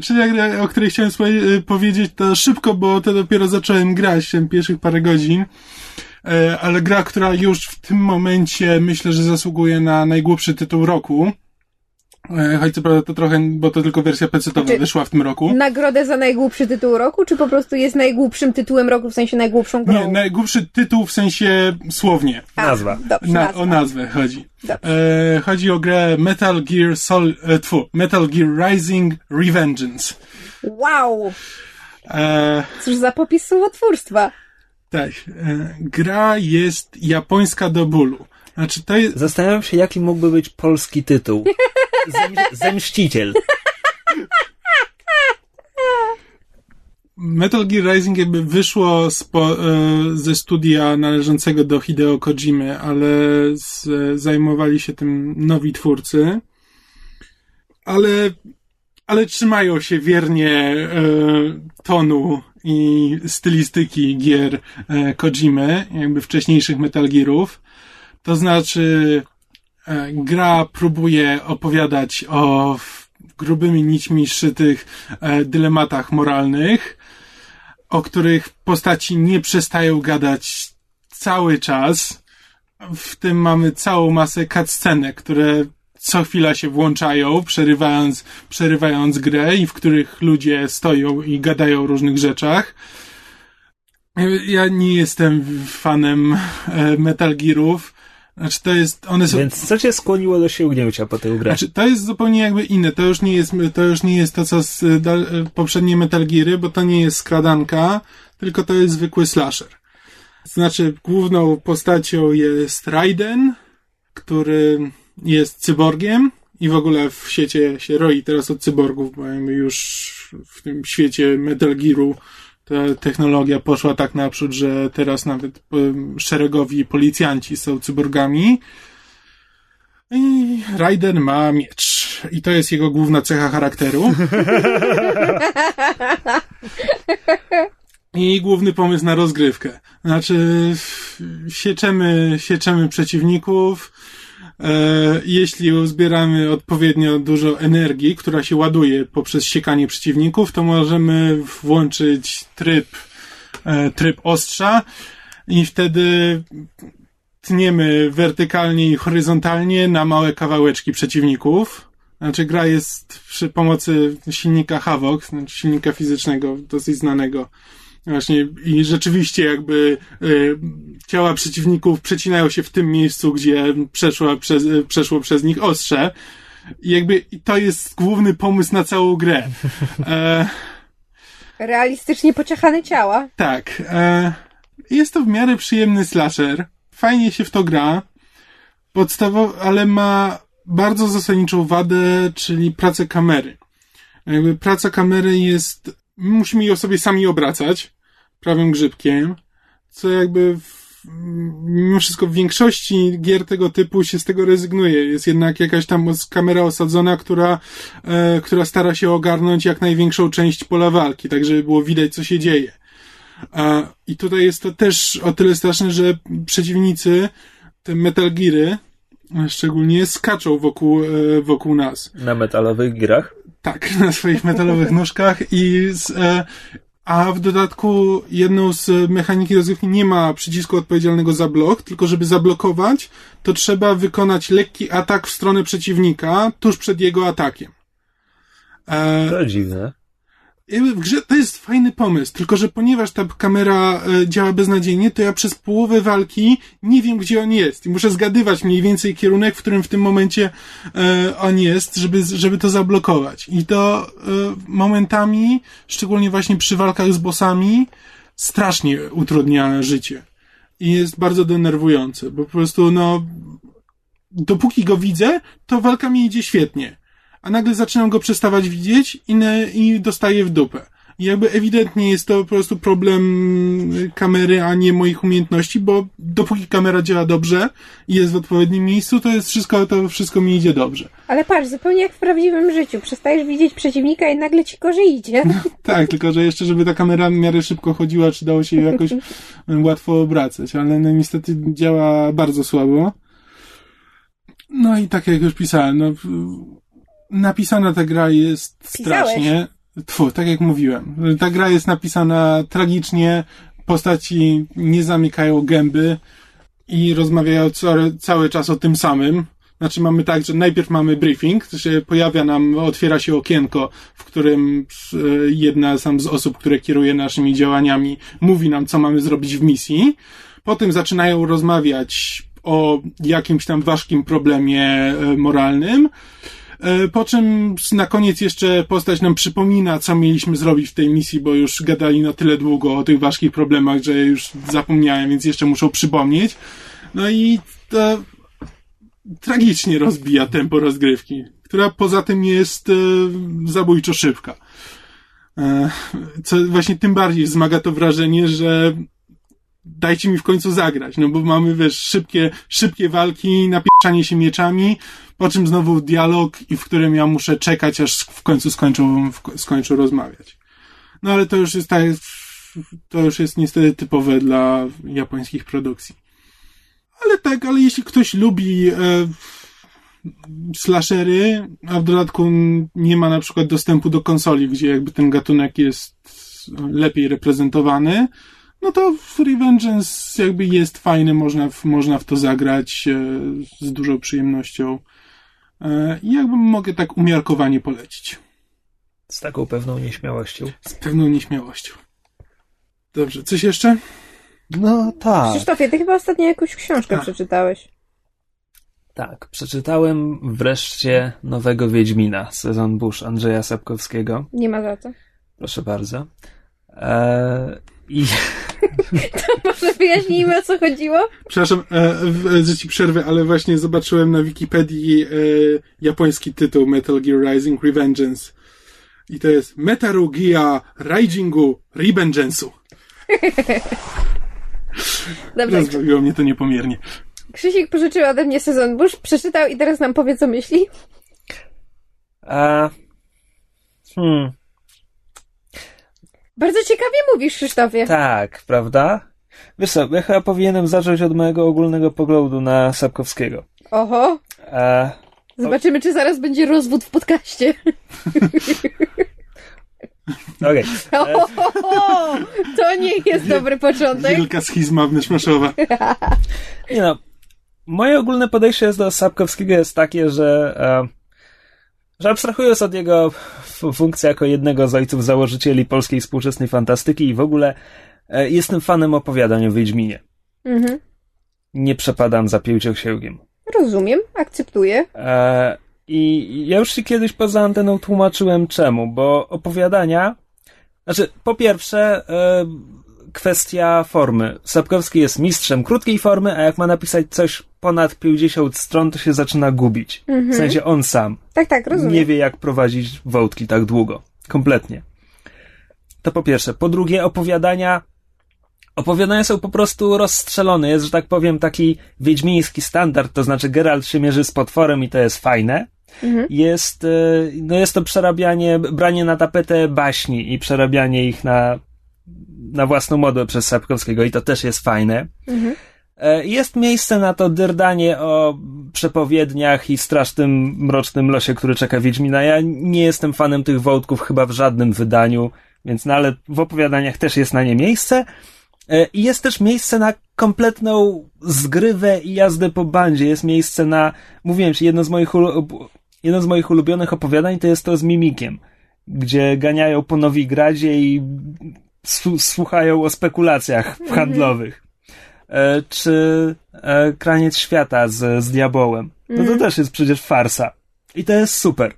S3: Trzecia gra, o której chciałem e, powiedzieć, to szybko, bo to dopiero zacząłem grać, ten pierwszych parę godzin. E, ale gra, która już w tym momencie myślę, że zasługuje na najgłupszy tytuł roku. E, choć co prawda to trochę, bo to tylko wersja PC-towa
S2: Znaczy-
S3: wyszła w tym roku.
S2: Nagrodę za najgłupszy tytuł roku, czy po prostu jest najgłupszym tytułem roku, w sensie najgłupszą grą?
S3: Nie, najgłupszy tytuł w sensie słownie.
S2: A,
S1: Nazwa.
S2: Dobrze,
S3: Na,
S2: nazwa.
S3: o nazwę chodzi. E, chodzi o grę Metal Gear Sol, e, tfu, Metal Gear Rising Revengeance.
S2: Wow!
S3: E,
S2: Cóż za popis słowotwórstwa.
S3: tak, e, gra jest japońska do bólu. Znaczy to jest,
S1: Zastanawiam się, jaki mógłby być polski tytuł. Zem, zemściciel.
S3: Metal Gear Rising jakby wyszło spo, e, ze studia należącego do Hideo Kojimy, ale z, zajmowali się tym nowi twórcy. Ale, ale trzymają się wiernie e, tonu i stylistyki gier e, Kojimy, jakby wcześniejszych Metal Gearów. To znaczy, e, gra próbuje opowiadać o grubymi nićmi szytych e, dylematach moralnych, o których postaci nie przestają gadać cały czas. W tym mamy całą masę cutscenek, które co chwila się włączają, przerywając, przerywając grę i w których ludzie stoją i gadają o różnych rzeczach. Ja nie jestem fanem e, Metal Gearów. Znaczy to jest, one są,
S1: Więc co cię skłoniło do sięgnięcia po tę grę?
S3: znaczy, to jest zupełnie jakby inne. To już nie jest, to już nie jest to, co z, da, poprzednie Metal Geary, bo to nie jest skradanka, tylko to jest zwykły slasher. Znaczy, główną postacią jest Raiden, który jest cyborgiem i w ogóle w świecie się roi teraz od cyborgów, bo już w tym świecie Metal Gearu ta technologia poszła tak naprzód, że teraz nawet szeregowi policjanci są cyborgami. I Raiden ma miecz. I to jest jego główna cecha charakteru. I główny pomysł na rozgrywkę. Znaczy, sieczemy, sieczemy przeciwników. E, jeśli uzbieramy odpowiednio dużo energii, która się ładuje poprzez siekanie przeciwników, to możemy włączyć tryb, e, tryb ostrza i wtedy tniemy wertykalnie i horyzontalnie na małe kawałeczki przeciwników. Znaczy gra jest przy pomocy silnika Havok, znaczy silnika fizycznego, dosyć znanego. Właśnie i rzeczywiście jakby y, ciała przeciwników przecinają się w tym miejscu, gdzie przeszło przez, y, przeszło przez nich ostrze. I jakby i to jest główny pomysł na całą grę. E,
S2: Realistycznie pociachane ciała.
S3: tak. E, jest to w miarę przyjemny slasher. Fajnie się w to gra. Podstawowo, ale ma bardzo zasadniczą wadę, czyli pracę kamery. Jakby praca kamery jest, musimy ją sobie sami obracać prawym grzybkiem, co jakby w, mimo wszystko w większości gier tego typu się z tego rezygnuje. Jest jednak jakaś tam kamera osadzona, która, e, która stara się ogarnąć jak największą część pola walki, tak żeby było widać, co się dzieje. A, I tutaj jest to też o tyle straszne, że przeciwnicy, te Metal Geary, szczególnie skaczą wokół, e, wokół nas.
S1: Na metalowych grach.
S3: Tak, na swoich metalowych nóżkach i z, e, a w dodatku jedną z mechaniki rozgrywki nie ma przycisku odpowiedzialnego za blok, tylko żeby zablokować, to trzeba wykonać lekki atak w stronę przeciwnika tuż przed jego atakiem. E,
S1: To dziwne.
S3: W grze to jest fajny pomysł, tylko że ponieważ ta kamera e, działa beznadziejnie, to ja przez połowę walki nie wiem, gdzie on jest i muszę zgadywać mniej więcej kierunek, w którym w tym momencie e, on jest, żeby, żeby to zablokować. I to e, momentami, szczególnie właśnie przy walkach z bossami, strasznie utrudnia życie. I jest bardzo denerwujące, bo po prostu, no, dopóki go widzę, to walka mi idzie świetnie a nagle zaczynam go przestawać widzieć i, ne, i dostaję w dupę. I jakby ewidentnie jest to po prostu problem kamery, a nie moich umiejętności, bo dopóki kamera działa dobrze i jest w odpowiednim miejscu, to jest wszystko, to wszystko mi idzie dobrze.
S2: Ale patrz, zupełnie jak w prawdziwym życiu. Przestajesz widzieć przeciwnika i nagle ci gorzej idzie.
S3: Tak, tylko że jeszcze, żeby ta kamera w miarę szybko chodziła, czy dało się ją jakoś łatwo obracać, ale no niestety działa bardzo słabo. No i tak jak już pisałem, no napisana ta gra jest
S2: Pisałeś?
S3: strasznie. Tfu, tak jak mówiłem. Ta gra jest napisana tragicznie, postaci nie zamykają gęby i rozmawiają ca- cały czas o tym samym. Znaczy mamy tak, że najpierw mamy briefing, to się pojawia nam, otwiera się okienko, w którym e, jedna z osób, które kieruje naszymi działaniami, mówi nam, co mamy zrobić w misji. Potem zaczynają rozmawiać o jakimś tam ważkim problemie e, moralnym. E, Po czym na koniec jeszcze postać nam przypomina, co mieliśmy zrobić w tej misji, bo już gadali na tyle długo o tych ważkich problemach, że już zapomniałem, więc jeszcze muszą przypomnieć. No i to tragicznie rozbija tempo rozgrywki, która poza tym jest e, zabójczo szybka. E, co właśnie tym bardziej wzmaga to wrażenie, że dajcie mi w końcu zagrać, no bo mamy, wiesz, szybkie, szybkie walki, napieszanie się mieczami, po czym znowu dialog i w którym ja muszę czekać, aż w końcu skończą, skończą rozmawiać. No ale to już jest tak, to już jest niestety typowe dla japońskich produkcji. Ale tak, ale jeśli ktoś lubi e, slashery, a w dodatku nie ma na przykład dostępu do konsoli, gdzie jakby ten gatunek jest lepiej reprezentowany, no to Revengeance jakby jest fajny, można w, można w to zagrać e, z dużą przyjemnością. E, I jakby mogę tak umiarkowanie polecić.
S1: Z taką pewną nieśmiałością.
S3: Z pewną nieśmiałością. Dobrze, coś jeszcze?
S1: No tak.
S2: Krzysztofie, ty chyba ostatnio jakąś książkę
S3: Tak.
S2: przeczytałeś.
S1: Tak, przeczytałem wreszcie nowego Wiedźmina, sezon Bush Andrzeja Sapkowskiego.
S2: Nie ma za co.
S1: Proszę bardzo. Eee, I
S2: Może wyjaśnijmy, o co chodziło?
S3: Przepraszam, e, w- że ci przerwę, ale właśnie zobaczyłem na Wikipedii e, japoński tytuł Metal Gear Rising Revengeance. I to jest Metaru Gia Raijingu Revengeance'u.
S2: Dobrze,
S3: Rozbawiło mnie to niepomiernie.
S2: Krzysiek pożyczył ode mnie sezon Bush, przeczytał i teraz nam powie, co myśli.
S1: a, hmm,
S2: Bardzo ciekawie mówisz, Krzysztofie.
S1: tak, prawda? Wiesz co, ja chyba powinienem zacząć od mojego ogólnego poglądu na Sapkowskiego.
S2: Oho,
S1: Eee,
S2: zobaczymy, czy zaraz będzie rozwód w podcaście.
S1: Okej.
S2: Oho, to nie jest dobry początek.
S3: Wielka schizma wnętrzmaszowa.
S1: Nie no, moje ogólne podejście do Sapkowskiego jest takie, że e, że abstrahując od jego funkcji jako jednego z ojców założycieli polskiej współczesnej fantastyki i w ogóle e, jestem fanem opowiadań o Wiedźminie.
S2: Mhm.
S1: Nie przepadam za pięciosięgiem.
S2: Rozumiem, akceptuję.
S1: E, I ja już ci kiedyś poza anteną tłumaczyłem czemu, bo opowiadania, znaczy po pierwsze e, kwestia formy. Sapkowski jest mistrzem krótkiej formy, a jak ma napisać coś ponad 50 stron, to się zaczyna gubić.
S2: Mhm.
S1: W sensie on sam.
S2: Tak, tak, rozumiem.
S1: Nie wie, jak prowadzić wątki tak długo. Kompletnie. To po pierwsze. Po drugie, opowiadania. Opowiadania są po prostu rozstrzelone. Jest, że tak powiem, taki wiedźmiński standard, to znaczy Geralt się mierzy z potworem i to jest fajne.
S2: Mhm.
S1: Jest, e, no jest to przerabianie, branie na tapetę baśni i przerabianie ich na, na własną modłę przez Sapkowskiego i to też jest fajne.
S2: Mhm.
S1: E, Jest miejsce na to dyrdanie o przepowiedniach i strasznym, mrocznym losie, który czeka Wiedźmina. Ja nie jestem fanem tych wątków chyba w żadnym wydaniu, więc no ale w opowiadaniach też jest na nie miejsce. E, I jest też miejsce na kompletną zgrywę i jazdę po bandzie. Jest miejsce na, mówiłem ci, jedno z moich, jedno z moich ulubionych opowiadań to jest to z Mimikiem, gdzie ganiają po Nowigradzie i słuchają o spekulacjach handlowych czy e, Kraniec Świata z, z Diabołem. No to
S2: Mhm.
S1: też jest przecież farsa. I to jest super.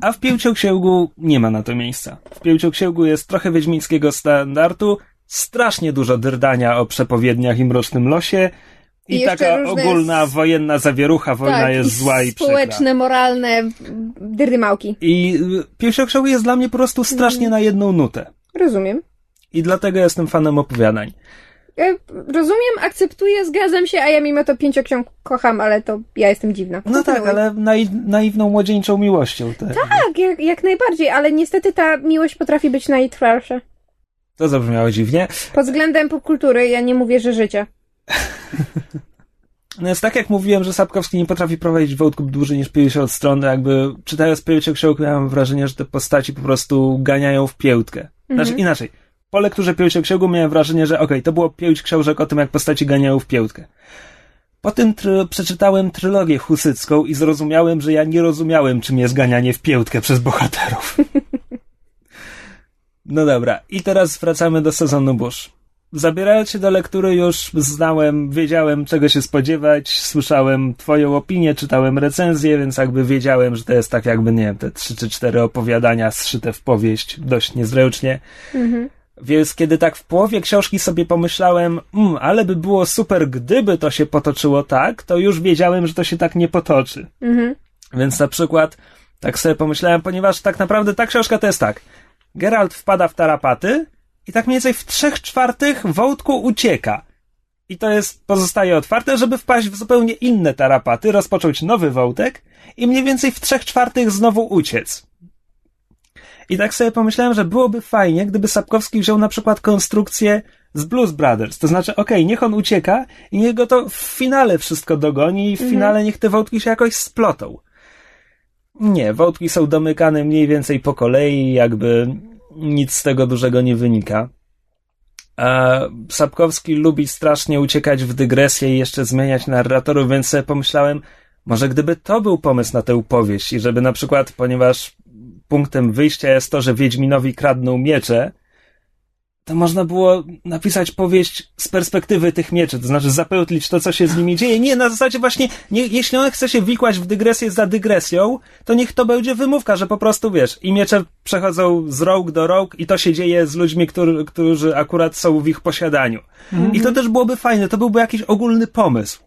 S1: A w Pięcioksięgu nie ma na to miejsca. W Pięcioksięgu jest trochę wiedźmińskiego standardu, strasznie dużo drdania o przepowiedniach i mrocznym losie i,
S2: I
S1: taka ogólna wojenna zawierucha, wojna
S2: tak,
S1: jest
S2: i
S1: zła i przykra.
S2: społeczne, moralne dyrymałki.
S1: I y, Pięcioksięgu jest dla mnie po prostu strasznie na jedną nutę.
S2: Rozumiem.
S1: I dlatego jestem fanem opowiadań.
S2: E, Rozumiem, akceptuję, zgadzam się, a ja mimo to pięcioksiąg kocham, ale to ja jestem dziwna.
S1: No tak, ale nai naiwną, młodzieńczą miłością. To,
S2: Tak, jak, jak najbardziej, ale niestety ta miłość potrafi być najtrwalsza.
S1: to zabrzmiało dziwnie.
S2: Pod względem popkultury ja nie mówię, że życia.
S1: No jest tak, jak mówiłem, że Sapkowski nie potrafi prowadzić wątków dłużej niż 50 stron, jakby czytając Pięcioksiąg miałem wrażenie, że te postaci po prostu ganiają w piętkę. Znaczy
S2: Mhm.
S1: inaczej. Po lekturze Pięcioksięgu miałem wrażenie, że okej, to było pięć książek o tym, jak postaci ganiają w piętkę. Potem try- przeczytałem trylogię husycką i zrozumiałem, że ja nie rozumiałem, czym jest ganianie w piętkę przez bohaterów. No dobra, i teraz wracamy do sezonu Bush. Zabierając się do lektury już znałem, wiedziałem czego się spodziewać, słyszałem twoją opinię, czytałem recenzję, więc jakby wiedziałem, że to jest tak jakby, nie wiem, te trzy czy cztery opowiadania zszyte w powieść dość niezręcznie.
S2: Mhm.
S1: Więc kiedy tak w połowie książki sobie pomyślałem, mm, ale by było super, gdyby to się potoczyło tak, to już wiedziałem, że to się tak nie potoczy.
S2: Mhm.
S1: Więc na przykład tak sobie pomyślałem, ponieważ tak naprawdę ta książka to jest tak. Geralt wpada w tarapaty i tak mniej więcej w trzech czwartych wątku ucieka. I to jest, pozostaje otwarte, żeby wpaść w zupełnie inne tarapaty, rozpocząć nowy wątek i mniej więcej w trzech czwartych znowu uciec. I tak sobie pomyślałem, że byłoby fajnie, gdyby Sapkowski wziął na przykład konstrukcję z Blues Brothers. To znaczy, okej, niech on ucieka i niech go to w finale wszystko dogoni i w finale niech te wątki się jakoś splotą. Nie, wątki są domykane mniej więcej po kolei, jakby nic z tego dużego nie wynika. A Sapkowski lubi strasznie uciekać w dygresję i jeszcze zmieniać narratorów, więc sobie pomyślałem, może gdyby to był pomysł na tę powieść i żeby na przykład, ponieważ punktem wyjścia jest to, że Wiedźminowi kradną miecze, to można było napisać powieść z perspektywy tych mieczy, to znaczy zapełtlić to, co się z nimi dzieje. Nie, na zasadzie właśnie, nie, jeśli on chce się wikłać w dygresję za dygresją, to niech to będzie wymówka, że po prostu, wiesz, i miecze przechodzą z rąk do rąk i to się dzieje z ludźmi, którzy, którzy akurat są w ich posiadaniu. I to też byłoby fajne, to byłby jakiś ogólny pomysł.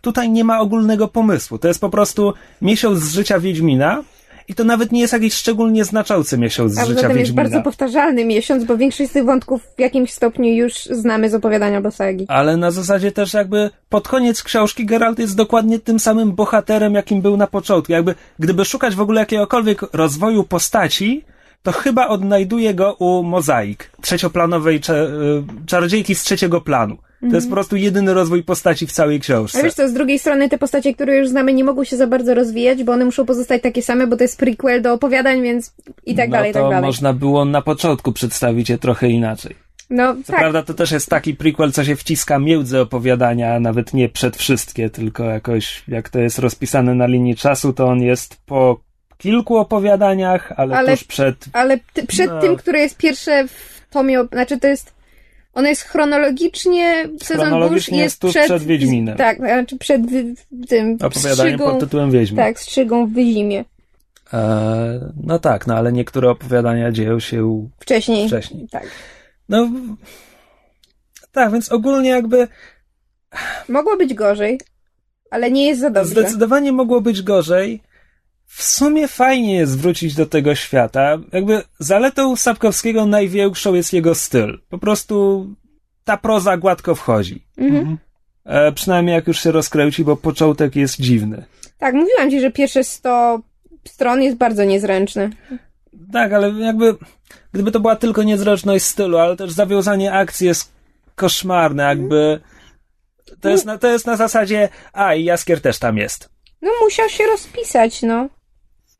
S1: Tutaj nie ma ogólnego pomysłu, to jest po prostu miesiąc z życia Wiedźmina i to nawet nie jest jakiś szczególnie znaczący miesiąc z
S2: A
S1: życia
S2: poza tym jest
S1: Wiedźmina.
S2: bardzo powtarzalny miesiąc, bo większość z tych wątków w jakimś stopniu już znamy z opowiadania albo sagi.
S1: Ale na zasadzie też jakby pod koniec książki Geralt jest dokładnie tym samym bohaterem, jakim był na początku. Jakby gdyby szukać w ogóle jakiegokolwiek rozwoju postaci, to chyba odnajduje go u Mozaik, trzecioplanowej cze- y, czarodziejki z trzeciego planu. To jest po prostu jedyny rozwój postaci w całej książce.
S2: Ale wiesz co, z drugiej strony te postacie, które już znamy, nie mogą się za bardzo rozwijać, bo one muszą pozostać takie same, bo to jest prequel do opowiadań, więc i tak
S1: no
S2: dalej, i tak dalej.
S1: można było na początku przedstawić je trochę inaczej.
S2: No
S1: Co
S2: tak,
S1: prawda to też jest taki prequel, co się wciska między opowiadania, a nawet nie przed wszystkie, tylko jakoś jak to jest rozpisane na linii czasu, to on jest po kilku opowiadaniach, ale,
S2: Ale-
S1: tuż przed.
S2: Ale ty, przed
S1: No.
S2: tym, które jest pierwsze w tomie, znaczy to jest, ono jest chronologicznie, sezon
S1: Chronologicznie
S2: Bush
S1: jest tuż przed Wiedźminem.
S2: Tak, znaczy przed tym
S1: Opowiadanie
S2: strzygą,
S1: pod tytułem Wiedźmin.
S2: tak, strzygą w Wyzimie.
S1: E, no tak, no ale niektóre opowiadania dzieją się
S2: Wcześniej.
S1: wcześniej.
S2: Tak.
S1: No. Tak, więc ogólnie jakby
S2: Mogło być gorzej, ale nie jest za dobrze.
S1: zdecydowanie mogło być gorzej. W sumie fajnie jest wrócić do tego świata. Jakby zaletą Sapkowskiego największą jest jego styl. Po prostu ta proza gładko wchodzi.
S2: Mhm.
S1: E, przynajmniej jak już się rozkręci, bo początek jest dziwny.
S2: Tak, mówiłam ci, że pierwsze 100 stron jest bardzo niezręczne.
S1: Tak, ale jakby gdyby to była tylko niezręczność stylu, ale też zawiązanie akcji jest koszmarne, jakby to jest na, to jest na zasadzie a i Jaskier też tam jest.
S2: No musiał się rozpisać, no.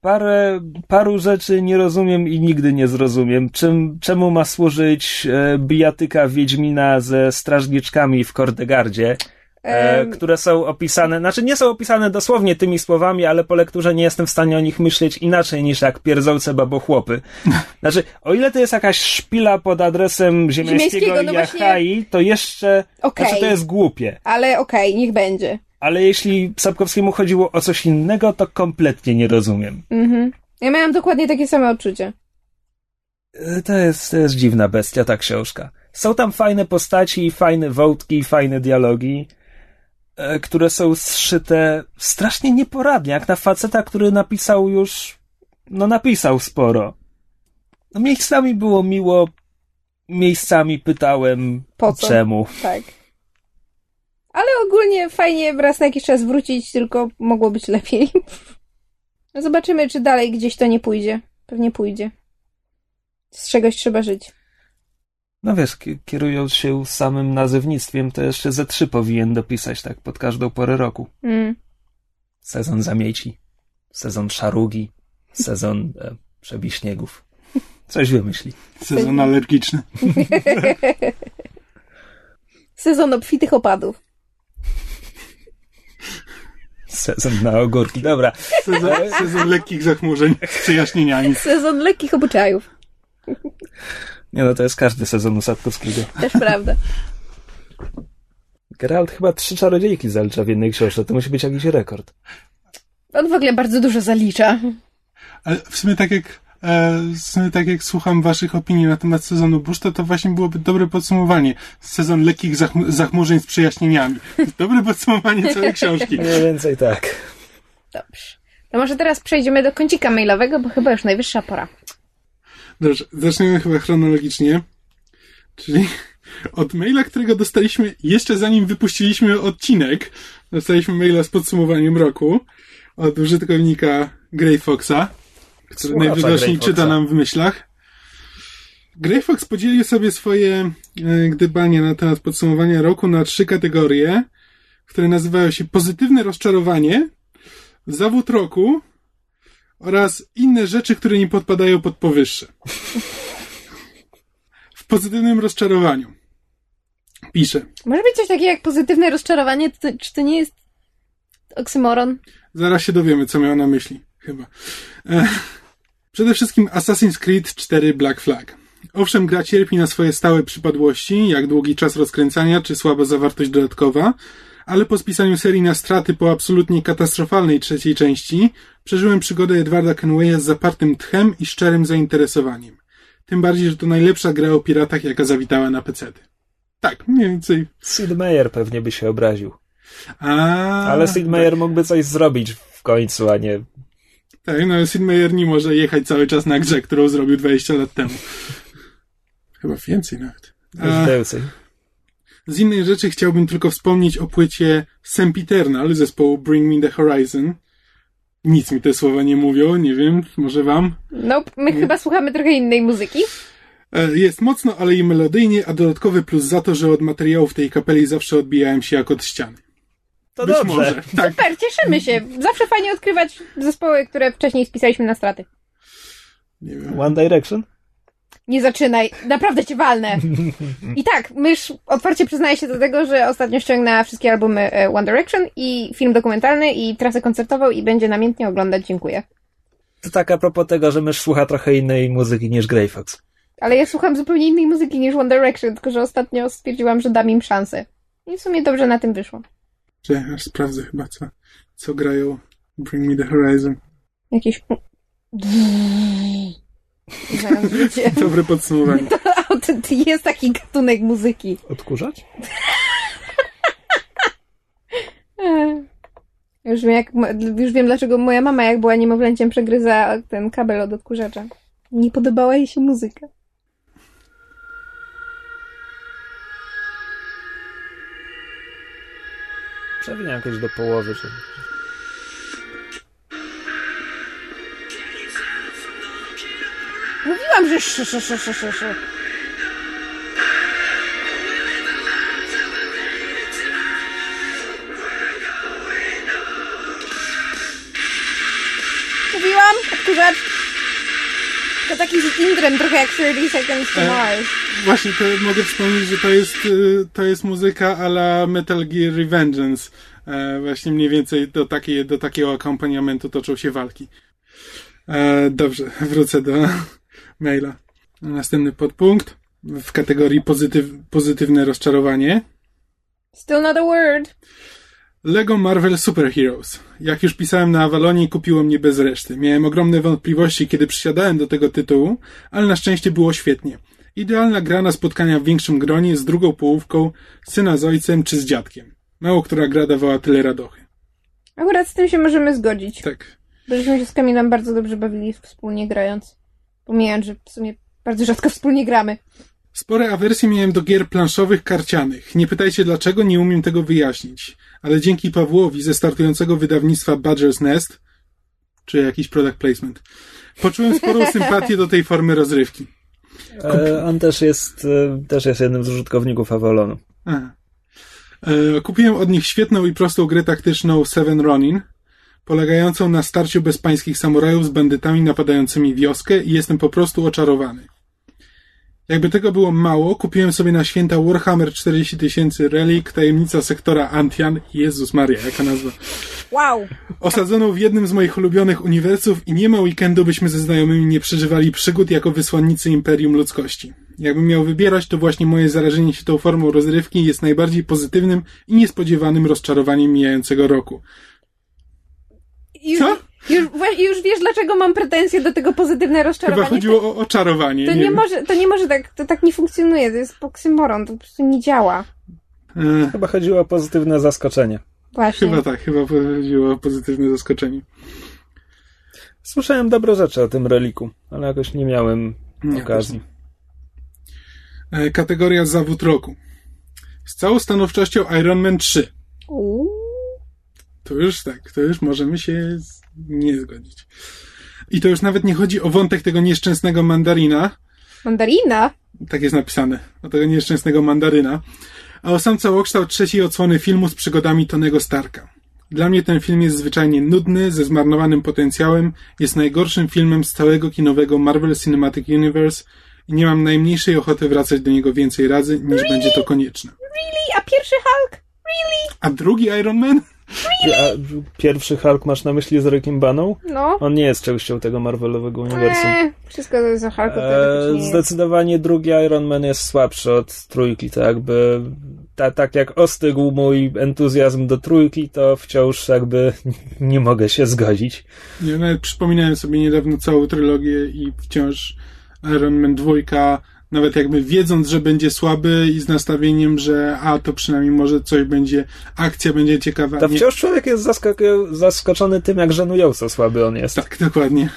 S1: Parę, paru rzeczy nie rozumiem i nigdy nie zrozumiem. Czym, czemu ma służyć e, bijatyka Wiedźmina ze strażniczkami w Kordegardzie, e, które są opisane, znaczy nie są opisane dosłownie tymi słowami, ale po lekturze nie jestem w stanie o nich myśleć inaczej niż jak pierdzące babochłopy. Znaczy, o ile to jest jakaś szpila pod adresem Ziemiańskiego,
S2: Ziemiańskiego,
S1: i
S2: no właśnie-
S1: Jachai, to jeszcze,
S2: Okej.
S1: znaczy to jest głupie.
S2: Ale okej, niech będzie.
S1: Ale jeśli Sapkowskiemu chodziło o coś innego, to kompletnie nie rozumiem.
S2: Mhm. Ja miałam dokładnie takie same odczucie.
S1: E, To jest, to jest dziwna bestia, ta książka. Są tam fajne postaci, fajne wątki, fajne dialogi, e, które są zszyte strasznie nieporadnie, jak na faceta, który napisał już, no napisał sporo. No miejscami było miło, miejscami pytałem,
S2: Po co?
S1: czemu.
S2: Tak. Ale ogólnie fajnie raz na jakiś czas wrócić, tylko mogło być lepiej. No zobaczymy, czy dalej gdzieś to nie pójdzie. Pewnie pójdzie. Z czegoś trzeba żyć.
S1: No wiesz, ki- kierując się samym nazewnictwem, to jeszcze ze trzy powinien dopisać tak pod każdą porę roku.
S2: Mm.
S1: Sezon zamieci, sezon szarugi, sezon e, przebiśniegów. Coś wymyśli.
S3: Sezon alergiczny.
S2: Sezon obfitych opadów.
S1: Sezon na ogórki. Dobra.
S3: Sezon, sezon lekkich zachmurzeń z przejaśnieniami.
S2: Sezon lekkich obyczajów.
S1: Nie no, to jest każdy sezon u Sapkowskiego.
S2: Też prawda.
S1: Geralt chyba trzy czarodziejki zalicza w jednej książce. To musi być jakiś rekord.
S2: On w ogóle bardzo dużo zalicza.
S3: Ale w sumie tak jak e, tak jak słucham waszych opinii na temat sezonu Bush, to to właśnie byłoby dobre podsumowanie. Sezon lekkich zachmu- zachmurzeń z przejaśnieniami. Dobre podsumowanie całej książki.
S1: Mniej więcej tak.
S2: Dobrze. To może teraz przejdziemy do kącika mailowego, bo chyba już najwyższa pora.
S3: Dobrze, zaczniemy chyba chronologicznie. Czyli od maila, którego dostaliśmy jeszcze zanim wypuściliśmy odcinek. Dostaliśmy maila z podsumowaniem roku od użytkownika Grey Foxa, który najwidoczniej czyta nam w myślach. Grey Fox podzielił sobie swoje e, gdybanie na temat podsumowania roku na trzy kategorie, które nazywają się pozytywne rozczarowanie, zawód roku oraz inne rzeczy, które nie podpadają pod powyższe. W pozytywnym rozczarowaniu. Pisze.
S2: Może być coś takiego jak pozytywne rozczarowanie? To, czy to nie jest oksymoron?
S3: Zaraz się dowiemy, co miał na myśli. Chyba. E, przede wszystkim Assassin's Creed 4 Black Flag. Owszem, gra cierpi na swoje stałe przypadłości, jak długi czas rozkręcania czy słaba zawartość dodatkowa, ale po spisaniu serii na straty po absolutnie katastrofalnej trzeciej części, przeżyłem przygodę Edwarda Kenwaya z zapartym tchem i szczerym zainteresowaniem. Tym bardziej, że to najlepsza gra o piratach, jaka zawitała na PC. Tak, mniej więcej.
S1: Sid Meier pewnie by się obraził.
S3: A,
S1: Ale Sid Meier mógłby coś zrobić w końcu, a nie...
S3: Tak, no Sid Meier nie może jechać cały czas na grze, którą zrobił 20 lat temu. Chyba więcej nawet. A,
S1: Więcej.
S3: z innej rzeczy chciałbym tylko wspomnieć o płycie Sempiternal zespołu Bring Me The Horizon. Nic mi te słowa nie mówią, nie wiem, może wam.
S2: Nope, my chyba słuchamy trochę innej muzyki.
S3: E, Jest mocno, ale i melodyjnie, a dodatkowy plus za to, że od materiałów tej kapeli zawsze odbijałem się jak od ściany.
S1: To
S3: Być
S1: dobrze.
S3: może. Tak,
S2: Super, cieszymy się. Zawsze fajnie odkrywać zespoły, które wcześniej spisaliśmy na straty.
S3: nie wiem.
S1: One Direction?
S2: Nie zaczynaj, naprawdę cię walnę. I tak, mysz otwarcie przyznaję się do tego, że ostatnio ściągnęła wszystkie albumy e, One Direction i film dokumentalny i trasę koncertową i będzie namiętnie oglądać. Dziękuję.
S1: to tak a propos tego, że mysz słucha trochę innej muzyki niż Grey Fox.
S2: Ale ja słucham zupełnie innej muzyki niż One Direction, tylko że ostatnio stwierdziłam, że dam im szansę. I w sumie dobrze na tym wyszło.
S3: Czy aż sprawdzę chyba, co, co grają Bring Me The Horizon.
S2: Jakieś... Zaraz wiecie.
S3: Dobre podsumowanie.
S2: Jest taki gatunek muzyki.
S1: Odkurzać?
S2: Już wiem, jak, już wiem, dlaczego moja mama, jak była niemowlęciem, przegryza ten kabel od odkurzacza. Nie podobała jej się muzyka.
S1: Przewinę jakoś do połowy. Czy...
S2: Mówiłam, że sz, sz, sz, sz, sz, sz. Mówiłam, odkurzacz. To taki z Indrem, trochę jak 30 Seconds to
S3: E,
S2: Mars.
S3: Właśnie, to mogę wspomnieć, że to jest, y, to jest muzyka a la Metal Gear Revengeance. E, właśnie mniej więcej do, takiej, do takiego akompaniamentu toczą się walki. E, dobrze, wrócę do maila. Następny podpunkt w kategorii pozytyw, pozytywne rozczarowanie.
S2: Still not a word.
S3: Lego Marvel Super Heroes. Jak już pisałem na Avalonie, kupiło mnie bez reszty. Miałem ogromne wątpliwości, kiedy przysiadałem do tego tytułu, ale na szczęście było świetnie. Idealna gra na spotkania w większym gronie z drugą połówką, syna z ojcem czy z dziadkiem. Mało która gra dawała tyle radochy.
S2: Akurat z tym się możemy zgodzić.
S3: Tak.
S2: Bo żeśmy się z Kamilem bardzo dobrze bawili wspólnie grając. Pomijając, że w sumie bardzo rzadko wspólnie gramy.
S3: Spore awersje miałem do gier planszowych karcianych. Nie pytajcie dlaczego, nie umiem tego wyjaśnić. Ale dzięki Pawłowi ze startującego wydawnictwa Badger's Nest, czy jakiś product placement, poczułem sporą sympatię do tej formy rozrywki.
S1: E, on też jest, e, też jest jednym z użytkowników Avalonu.
S3: Aha. E, kupiłem od nich świetną i prostą grę taktyczną Seven Ronin, polegającą na starciu bezpańskich samurajów z bandytami napadającymi wioskę i jestem po prostu oczarowany. Jakby tego było mało, kupiłem sobie na święta Warhammer 40 tysięcy Relic, tajemnica sektora Antian, Jezus Maria, jaka nazwa,
S2: Wow!
S3: osadzoną w jednym z moich ulubionych uniwersów i nie ma weekendu, byśmy ze znajomymi nie przeżywali przygód jako wysłannicy Imperium Ludzkości. Jakbym miał wybierać, to właśnie moje zarażenie się tą formą rozrywki jest najbardziej pozytywnym i niespodziewanym rozczarowaniem mijającego roku. Co?
S2: Już, już wiesz, dlaczego mam pretensje do tego pozytywne
S3: Chyba
S2: rozczarowanie.
S3: chodziło o oczarowanie.
S2: to, to
S3: nie
S2: nie może, to nie może tak, to tak nie funkcjonuje, to jest oksymoron, to po prostu nie działa.
S3: E,
S1: Chyba chodziło o pozytywne zaskoczenie.
S2: Właśnie.
S3: chyba tak, chyba chodziło o pozytywne zaskoczenie.
S1: Słyszałem dobre rzeczy o tym reliku, ale jakoś nie miałem
S3: Nie,
S1: okazji.
S3: E, kategoria zawód roku. Z całą stanowczością Iron Man 3.
S2: Uuu.
S3: To już tak, to już możemy się z- nie zgodzić. I to już nawet nie chodzi o wątek tego nieszczęsnego mandarina,
S2: Mandarina?
S3: tak jest napisane, o tego nieszczęsnego mandaryna, a o sam całokształt trzeciej odsłony filmu z przygodami Tonego Starka. Dla mnie ten film jest zwyczajnie nudny, ze zmarnowanym potencjałem, jest najgorszym filmem z całego kinowego Marvel Cinematic Universe i nie mam najmniejszej ochoty wracać do niego więcej razy, niż będzie to konieczne.
S2: Really? A pierwszy Hulk?
S3: A drugi Iron Man?
S1: A pierwszy Hulk masz na myśli z Rickiem Baną?
S2: No.
S1: On nie jest częścią tego Marvelowego uniwersum.
S2: Eee, wszystko to jest o Hulku.
S1: Eee, zdecydowanie drugi Iron Man jest słabszy od trójki, to jakby ta, tak jak ostygł mój entuzjazm do trójki, to wciąż jakby nie mogę się zgodzić.
S3: Ja nawet przypominałem sobie niedawno całą trylogię i wciąż Iron Man 2, nawet jakby wiedząc, że będzie słaby i z nastawieniem, że a to przynajmniej może coś będzie, akcja będzie ciekawa.
S1: To
S3: Nie-
S1: wciąż człowiek jest zaskok- zaskoczony tym, jak żenująco słaby on jest.
S3: Tak, dokładnie.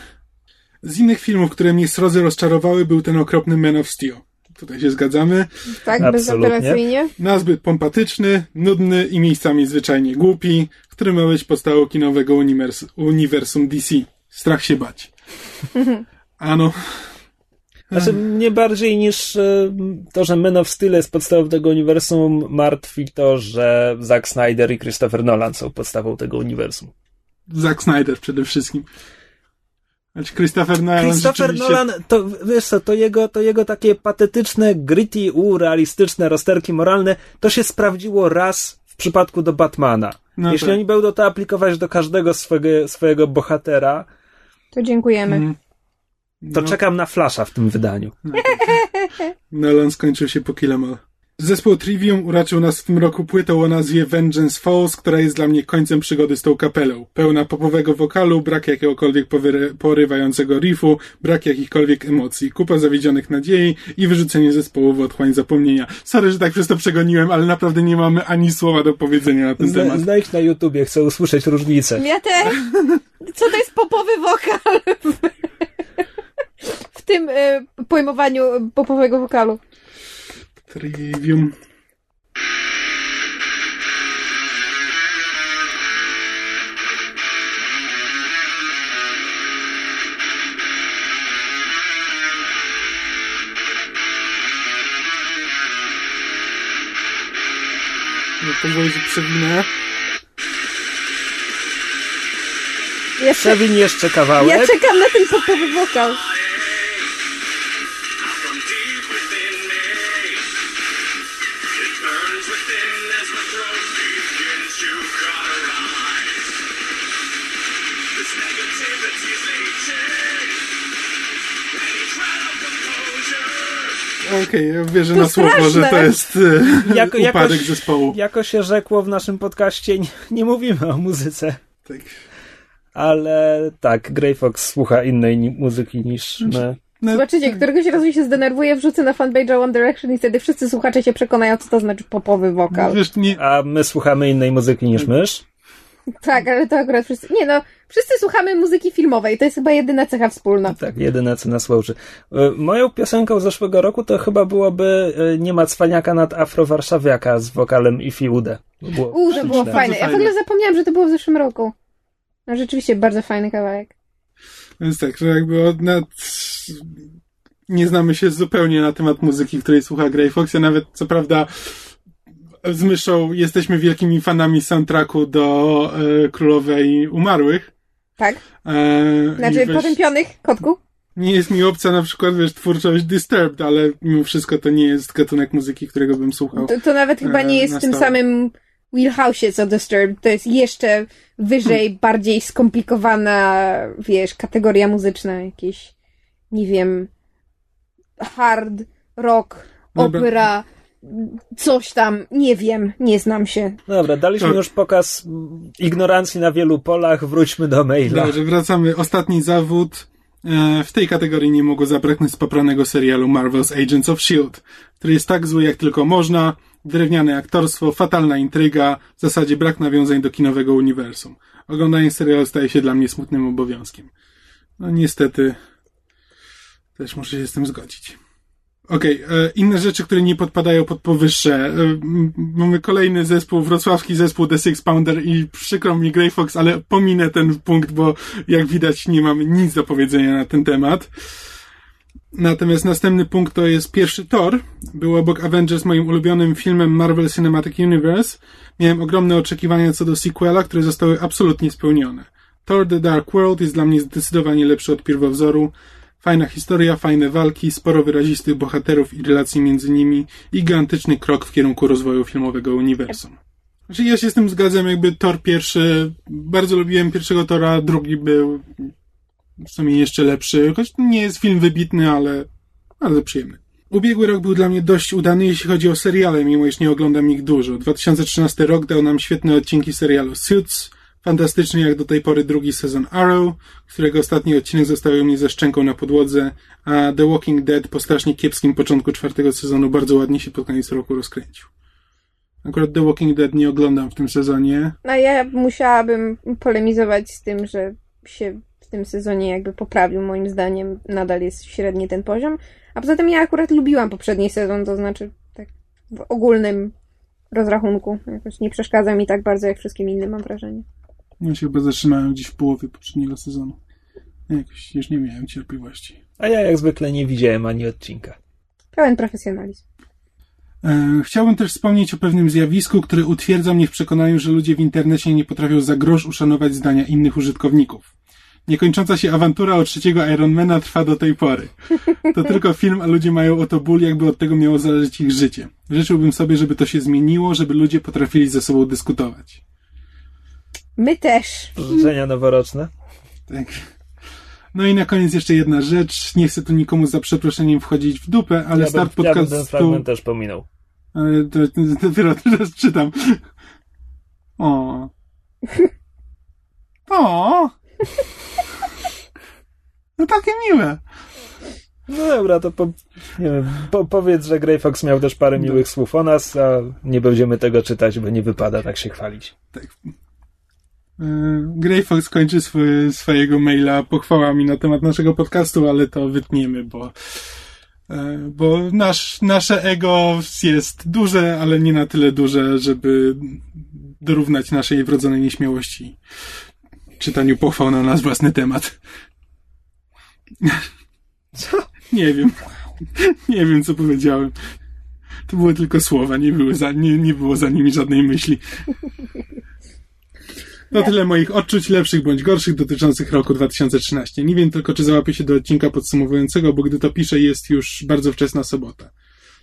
S3: Z innych filmów, które mnie srodze rozczarowały, był ten okropny Man of Steel. Tutaj się zgadzamy.
S2: Tak,
S1: Absolutnie.
S2: bezapelacyjnie.
S3: Nazbyt pompatyczny, nudny i miejscami zwyczajnie głupi, który ma być podstawą kinowego uniwersum DC. Strach się bać. Ano,
S1: Znaczy, mnie bardziej niż e, to, że Man of Steel jest podstawą tego uniwersum, martwi to, że Zack Snyder i Christopher Nolan są podstawą tego uniwersum.
S3: Zack Snyder przede wszystkim. Znaczy Christopher Nolan
S1: Christopher
S3: rzeczywiście...
S1: Nolan, to wiesz co, to jego, to jego takie patetyczne, gritty, urealistyczne rozterki moralne, to się sprawdziło raz w przypadku do Batmana.
S3: No
S1: Jeśli
S3: tak.
S1: oni będą to aplikować do każdego swojego, swojego bohatera,
S2: To dziękujemy.
S3: Mm.
S1: To
S3: No.
S1: czekam na Flasha w tym wydaniu.
S3: Nolan skończył się po Killamal. Zespół Trivium uraczył nas w tym roku płytą o nazwie Vengeance Falls, która jest dla mnie końcem przygody z tą kapelą. Pełna popowego wokalu, brak jakiegokolwiek powyry- porywającego riffu, brak jakichkolwiek emocji, kupa zawiedzionych nadziei i wyrzucenie zespołu w otchłań zapomnienia. Sorry, że tak przez to przegoniłem, ale naprawdę nie mamy ani słowa do powiedzenia na ten
S1: Zna,
S3: temat.
S1: znajdź na YouTubie, chcę usłyszeć różnicę.
S2: Ja też. Co to jest popowy wokal? W tym y, pojmowaniu popowego wokalu.
S3: Trivium. No pozwolę, że przewinę.
S2: Ja, cze-
S1: Przewin jeszcze kawałek.
S2: ja czekam na ten popowy wokal.
S4: Composure.
S3: Okej, ja wierzę
S2: To
S3: na słowo, że
S2: straszne.
S3: to jest e,
S1: Jako-
S3: upadek
S1: jakoś-
S3: zespołu.
S1: Jako się rzekło w naszym podcaście, nie, nie mówimy o muzyce.
S3: Tak.
S1: Ale tak, Grey Fox słucha innej muzyki niż my.
S3: No,
S2: Zobaczycie, któregoś razu się zdenerwuję, wrzucę na fanpage'a One Direction i wtedy wszyscy słuchacze się przekonają, co to znaczy popowy wokal.
S3: Wiesz, nie,
S1: A my słuchamy innej muzyki niż mysz.
S2: Tak, ale to akurat wszyscy... Nie no, wszyscy słuchamy muzyki filmowej, to jest chyba jedyna cecha wspólna.
S1: Tak, jedyne co nas łączy. E, Moją piosenką z zeszłego roku to chyba byłoby e, Nie ma cwaniaka nad Afro-Warszawiaka z wokalem Ifi Ude. To było
S2: Uuu, to było fajne. Ja w ogóle zapomniałam, że to było w zeszłym roku. No rzeczywiście bardzo fajny kawałek.
S3: Więc tak, że jakby od nad... nie znamy się zupełnie na temat muzyki, której słucha Grey Fox. Ja nawet, co prawda, z myszą jesteśmy wielkimi fanami soundtracku do e, Królowej Umarłych.
S2: Tak?
S3: E,
S2: Znaczy
S3: weź-
S2: potępionych, kotku?
S3: Nie jest mi obca na przykład, wiesz, twórczość Disturbed, ale mimo wszystko to nie jest gatunek muzyki, którego bym słuchał.
S2: To, to nawet chyba nie
S3: E,
S2: jest w tym samym wheelhouse'ie co Disturbed. To jest jeszcze wyżej, bardziej skomplikowana, wiesz, kategoria muzyczna. Jakieś, nie wiem, hard, rock,
S3: Dobra.
S2: opera, coś tam. Nie wiem, nie znam się.
S1: Dobra, daliśmy już pokaz ignorancji na wielu polach, wróćmy do maila.
S3: Dobrze, wracamy. Ostatni zawód. E, W tej kategorii nie mogło zabraknąć spopranego serialu Marvel's Agents of S.H.I.E.L.D., który jest tak zły jak tylko można, drewniane aktorstwo, fatalna intryga, w zasadzie brak nawiązań do kinowego uniwersum. Oglądanie serialu staje się dla mnie smutnym obowiązkiem. No niestety, też muszę się z tym zgodzić. Okej, e, inne rzeczy, które nie podpadają pod powyższe. E, mamy kolejny zespół, wrocławski zespół The Six Pounder i przykro mi Grey Fox, ale pominę ten punkt, bo jak widać nie mamy nic do powiedzenia na ten temat. Natomiast następny punkt to jest pierwszy Thor. Był obok Avengers moim ulubionym filmem Marvel Cinematic Universe. Miałem ogromne oczekiwania co do sequela, które zostały absolutnie spełnione. Thor The Dark World jest dla mnie zdecydowanie lepszy od pierwowzoru. Fajna historia, fajne walki, sporo wyrazistych bohaterów i relacji między nimi i gigantyczny krok w kierunku rozwoju filmowego uniwersum. Znaczy ja się z tym zgadzam, jakby Thor pierwszy, bardzo lubiłem pierwszego Tora, drugi był w sumie jeszcze lepszy, choć nie jest film wybitny, ale bardzo przyjemny. Ubiegły rok był dla mnie dość udany, jeśli chodzi o seriale, mimo iż nie oglądam ich dużo. 2013 rok dał nam świetne odcinki serialu Suits, fantastyczny jak do tej pory drugi sezon Arrow, którego ostatni odcinek zostawił mnie ze szczęką na podłodze, a The Walking Dead po strasznie kiepskim początku czwartego sezonu bardzo ładnie się pod koniec roku rozkręcił. Akurat The Walking Dead nie oglądam w tym sezonie.
S2: No ja musiałabym polemizować z tym, że się w tym sezonie jakby poprawił. Moim zdaniem nadal jest średni ten poziom. A poza tym ja akurat lubiłam poprzedni sezon, to znaczy tak w ogólnym rozrachunku. Jakoś nie przeszkadza mi tak bardzo jak wszystkim innym, mam wrażenie.
S3: Ja się chyba zatrzymałem gdzieś w połowie poprzedniego sezonu. Jakoś już nie miałem cierpliwości.
S1: A ja jak zwykle nie widziałem ani odcinka.
S2: Pełen profesjonalizm.
S3: E, Chciałbym też wspomnieć o pewnym zjawisku, które utwierdza mnie w przekonaniu, że ludzie w internecie nie potrafią za grosz uszanować zdania innych użytkowników. Niekończąca się awantura o trzeciego Ironmana trwa do tej pory. To tylko film, a ludzie mają o to ból, jakby od tego miało zależeć ich życie. Życzyłbym sobie, żeby to się zmieniło, żeby ludzie potrafili ze sobą dyskutować.
S2: My też.
S1: Życzenia noworoczne.
S3: Tak. No i na koniec jeszcze jedna rzecz. Nie chcę tu nikomu za przeproszeniem wchodzić w dupę, ale
S1: ja
S3: start
S1: bym, ja bym ten
S3: podcastu...
S1: fragment też pominął.
S3: Ale to, to, dopiero teraz czytam. O. O. No takie miłe.
S1: No dobra, to po, nie wiem, po, powiedz, że Grey Fox miał też parę miłych słów o nas, a nie będziemy tego czytać, bo nie wypada tak się chwalić.
S3: Yy, Grey Fox kończy swoje, swojego maila pochwałami na temat naszego podcastu, ale to wytniemy, bo, yy, bo nasz, nasze ego jest duże, ale nie na tyle duże, żeby dorównać naszej wrodzonej nieśmiałości czytaniu pochwał na nasz własny temat.
S1: Co?
S3: Nie wiem. Nie wiem, co powiedziałem. To były tylko słowa, nie, były za, nie, nie było za nimi żadnej myśli. To tyle moich odczuć lepszych bądź gorszych dotyczących roku 2013. Nie wiem tylko, czy załapię się do odcinka podsumowującego, bo gdy to piszę, jest już bardzo wczesna sobota.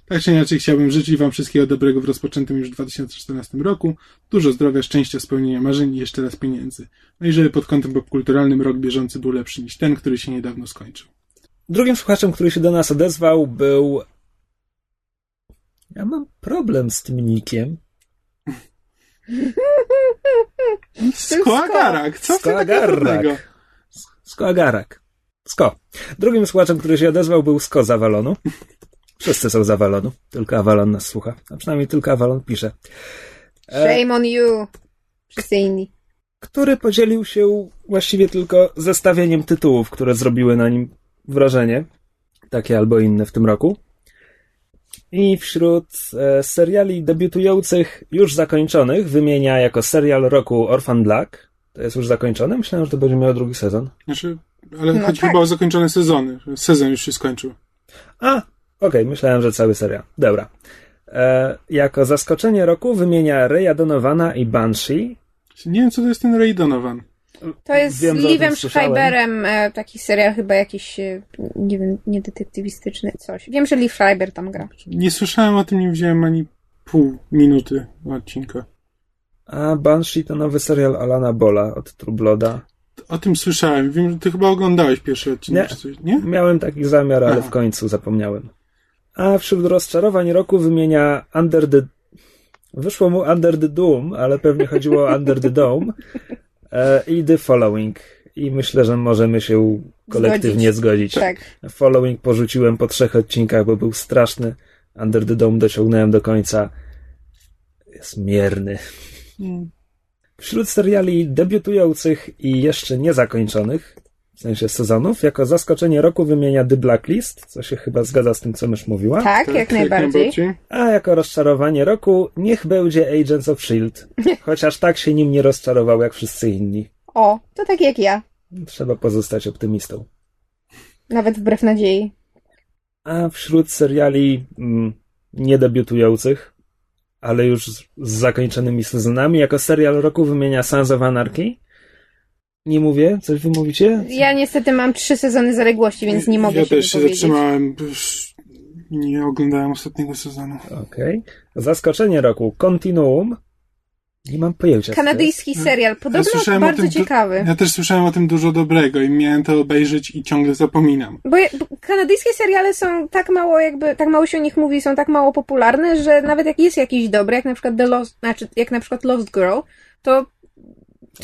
S3: Tak czy inaczej chciałbym życzyć Wam wszystkiego dobrego w rozpoczętym już 2014 roku. Dużo zdrowia, szczęścia, spełnienia marzeń i jeszcze raz pieniędzy. No i żeby pod kątem popkulturalnym rok bieżący był lepszy niż ten, który się niedawno skończył.
S1: Drugim słuchaczem, który się do nas odezwał, był. Ja mam problem z tym nikiem.
S3: Skoagarak, co
S1: Skoagarak. Skoagarak. Sko. Drugim słuchaczem, który się odezwał, był Sko z Avalonu. Wszyscy są z Avalonu, tylko Avalon nas słucha. A przynajmniej tylko Avalon pisze. E,
S2: Shame on you. Wszyscy inni.
S1: który podzielił się właściwie tylko zestawieniem tytułów, które zrobiły na nim wrażenie, takie albo inne w tym roku. I wśród e, seriali debiutujących już zakończonych wymienia jako serial roku Orphan Black. To jest już zakończone? Myślałem, że to będzie miało drugi sezon.
S3: Znaczy, ale
S2: No
S3: chodzi
S2: tak.
S3: chyba o zakończone sezony. Sezon już się skończył.
S1: A, okej, myślałem, że cały serial. Dobra. E, jako zaskoczenie roku wymienia Donovana i Banshee.
S3: Nie wiem, co to jest ten Ray Donovan.
S2: To jest
S1: Wiem,
S2: z
S1: słyszałem.
S2: Schreiberem, e, taki serial chyba jakiś, e, nie wiem, nie detektywistyczny, coś. Wiem, że Liv Schreiber tam gra.
S3: Nie słyszałem o tym, nie wziąłem ani pół minuty odcinka.
S1: A Banshee to nowy serial Alana Bola od True Blooda.
S3: O tym słyszałem. Wiem, że ty chyba oglądałeś pierwszy odcinek
S1: Nie.
S3: czy coś, nie?
S1: Miałem taki zamiar, ale
S3: Aha.
S1: w końcu zapomniałem. A wśród rozczarowań roku wymienia Under the... Wyszło mu Under the Doom, ale pewnie chodziło o Under the Dome i The Following. I myślę, że możemy się kolektywnie zgodzić.
S2: Tak.
S1: Following porzuciłem po trzech odcinkach, bo był straszny. Under the Dome dociągnąłem do końca. Jest mierny. Wśród seriali debiutujących i jeszcze niezakończonych, w sensie sezonów, jako zaskoczenie roku wymienia The Blacklist, co się chyba zgadza z tym, co mysz mówiła.
S2: Tak, jak najbardziej.
S1: A jako rozczarowanie roku niech będzie Agents of S.H.I.E.L.D. Chociaż tak się nim nie rozczarował jak wszyscy inni.
S2: O, to tak jak ja.
S1: Trzeba pozostać optymistą.
S2: Nawet wbrew nadziei.
S1: A wśród seriali mm, niedebiutujących, ale już z, z zakończonymi sezonami, jako serial roku wymienia Sons of Anarchy. Nie mówię? Coś wy mówicie?
S2: Ja niestety mam trzy sezony zaległości, więc nie mogę
S3: ja
S2: się
S3: też się zatrzymałem. bo już Nie oglądałem ostatniego sezonu.
S1: Okej. Zaskoczenie roku. Continuum. Nie mam pojęcia.
S2: Kanadyjski serial, podobno
S3: o
S2: bardzo
S3: tym
S2: ciekawy.
S3: Ja też słyszałem o tym dużo dobrego i miałem to obejrzeć i ciągle zapominam.
S2: Bo, je- bo kanadyjskie seriale są tak mało jakby, tak mało się o nich mówi, są tak mało popularne, że nawet jak jest jakiś dobry, jak na przykład The Lost, znaczy jak na przykład Lost Girl, to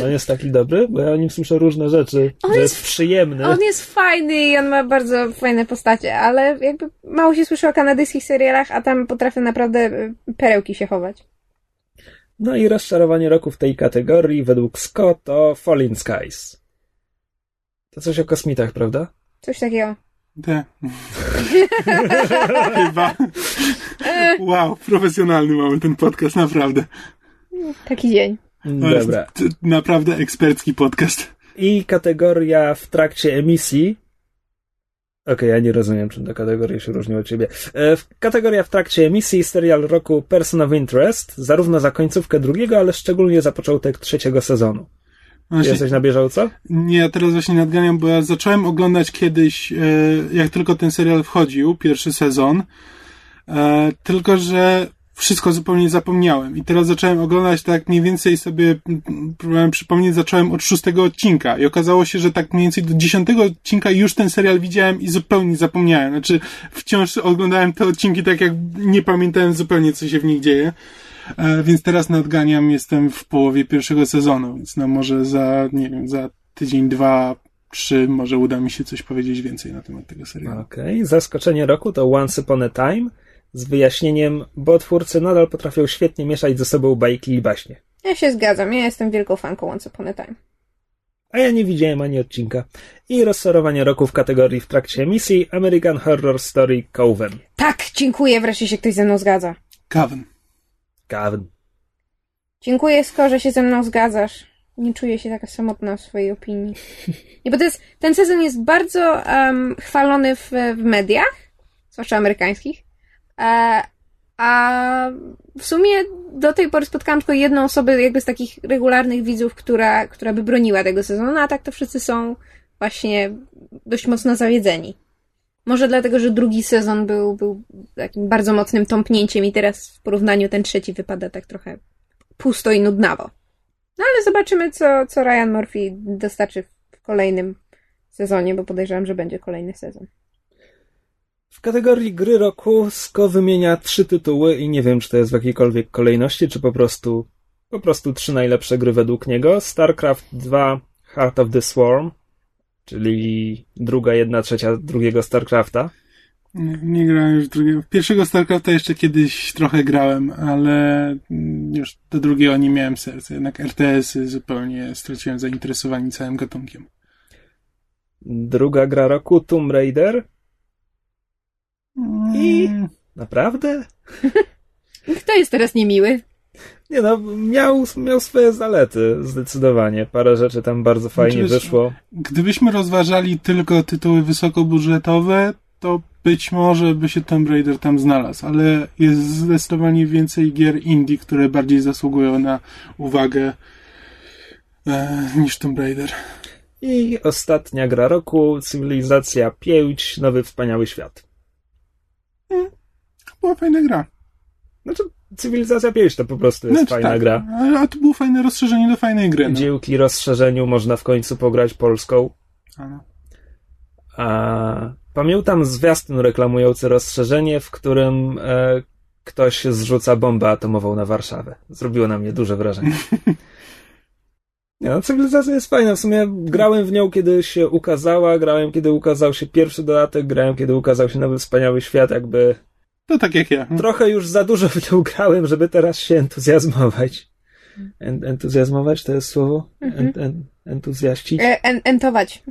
S1: On jest taki dobry? Bo ja o nim słyszę różne rzeczy.
S2: On
S1: że
S2: jest-
S1: jest przyjemny.
S2: on jest fajny i on ma bardzo fajne postacie, ale jakby mało się słyszy o kanadyjskich serialach, a tam potrafią naprawdę y, perełki się chować.
S1: No i rozczarowanie roku w tej kategorii według Scott to Falling Skies. To coś o kosmitach, prawda?
S2: Coś takiego.
S3: Te. Chyba. Wow, profesjonalny mamy ten podcast, naprawdę.
S2: Taki dzień.
S3: To jest
S1: Dobra.
S3: naprawdę ekspercki podcast.
S1: I kategoria w trakcie emisji. Okej, ja nie rozumiem, czym te kategorie się różnią od ciebie. E, kategoria w trakcie emisji serial roku Person of Interest, zarówno za końcówkę drugiego, ale szczególnie za początek trzeciego sezonu.
S3: Właśnie,
S1: Jesteś na bieżąco?
S3: Nie, ja teraz właśnie nadganiam, bo ja zacząłem oglądać kiedyś, e, jak tylko ten serial wchodził, pierwszy sezon. E, tylko, że wszystko zupełnie zapomniałem. I teraz zacząłem oglądać tak mniej więcej sobie, próbowałem przypomnieć, zacząłem od szóstego odcinka i okazało się, że tak mniej więcej do dziesiątego odcinka już ten serial widziałem i zupełnie zapomniałem. Znaczy, wciąż oglądałem te odcinki tak jak nie pamiętałem zupełnie, co się w nich dzieje. E, więc teraz nadganiam, jestem w połowie pierwszego sezonu, więc no może za, nie wiem, za tydzień, dwa, trzy, może uda mi się coś powiedzieć więcej na temat tego serialu.
S1: Okej, zaskoczenie roku to Once Upon a Time z wyjaśnieniem, bo twórcy nadal potrafią świetnie mieszać ze sobą bajki i baśnie.
S2: Ja się zgadzam, ja jestem wielką fanką Once Upon a Time.
S1: A ja nie widziałem ani odcinka. I rozsorowanie roku w kategorii w trakcie emisji American Horror Story Coven.
S2: Tak, dziękuję, wreszcie się ktoś ze mną zgadza.
S3: Coven.
S1: Coven.
S2: Dziękuję, Sko, że się ze mną zgadzasz. Nie czuję się taka samotna w swojej opinii. Nie, bo to jest, ten sezon jest bardzo em, chwalony w, w mediach, zwłaszcza amerykańskich. E, a w sumie do tej pory spotkałam tylko jedną osobę jakby z takich regularnych widzów, która, która by broniła tego sezonu, a tak to wszyscy są właśnie dość mocno zawiedzeni. Może dlatego, że drugi sezon był, był takim bardzo mocnym tąpnięciem i teraz w porównaniu ten trzeci wypada tak trochę pusto i nudnawo. No ale zobaczymy, co, co Ryan Murphy dostarczy w kolejnym sezonie, bo podejrzewam, że będzie kolejny sezon.
S1: W kategorii gry roku Sko wymienia trzy tytuły i nie wiem, czy to jest w jakiejkolwiek kolejności, czy po prostu po prostu trzy najlepsze gry według niego. StarCraft 2 Heart of the Swarm, czyli druga, jedna trzecia drugiego StarCrafta.
S3: Nie, nie grałem już drugiego. Pierwszego StarCrafta jeszcze kiedyś trochę grałem, ale już do drugiego nie miałem serca. Jednak RTS-y zupełnie straciłem zainteresowanie całym gatunkiem.
S1: Druga gra roku Tomb Raider. I-
S3: Mm,
S1: Naprawdę?
S2: Kto jest teraz niemiły?
S1: Nie no, miał, miał swoje zalety, zdecydowanie. Parę rzeczy tam bardzo fajnie wyszło.
S3: Gdybyśmy rozważali tylko tytuły wysokobudżetowe, to być może by się Tomb Raider tam znalazł, ale jest zdecydowanie więcej gier indie, które bardziej zasługują na uwagę e, niż Tomb Raider.
S1: I ostatnia gra roku, Cywilizacja 5, Nowy Wspaniały Świat.
S3: Była fajna gra.
S1: Znaczy, Cywilizacja 5 to po prostu jest
S3: Znaczy,
S1: fajna
S3: tak,
S1: gra.
S3: A, to było fajne rozszerzenie do fajnej gry. No.
S1: Dzięki rozszerzeniu można w końcu pograć polską.
S3: A, no.
S1: A pamiętam zwiastun reklamujący rozszerzenie, w którym e, ktoś zrzuca bombę atomową na Warszawę. Zrobiło na mnie duże wrażenie. Nie, no, cywilizacja jest fajna. W sumie grałem w nią, kiedy się ukazała, grałem, kiedy ukazał się pierwszy dodatek, grałem, kiedy ukazał się nowy wspaniały świat, jakby
S3: To tak jak ja.
S1: trochę już za dużo w nią grałem, żeby teraz się entuzjazmować. En, entuzjazmować to jest słowo? En, en, entuzjaścić?
S2: E, en, entować.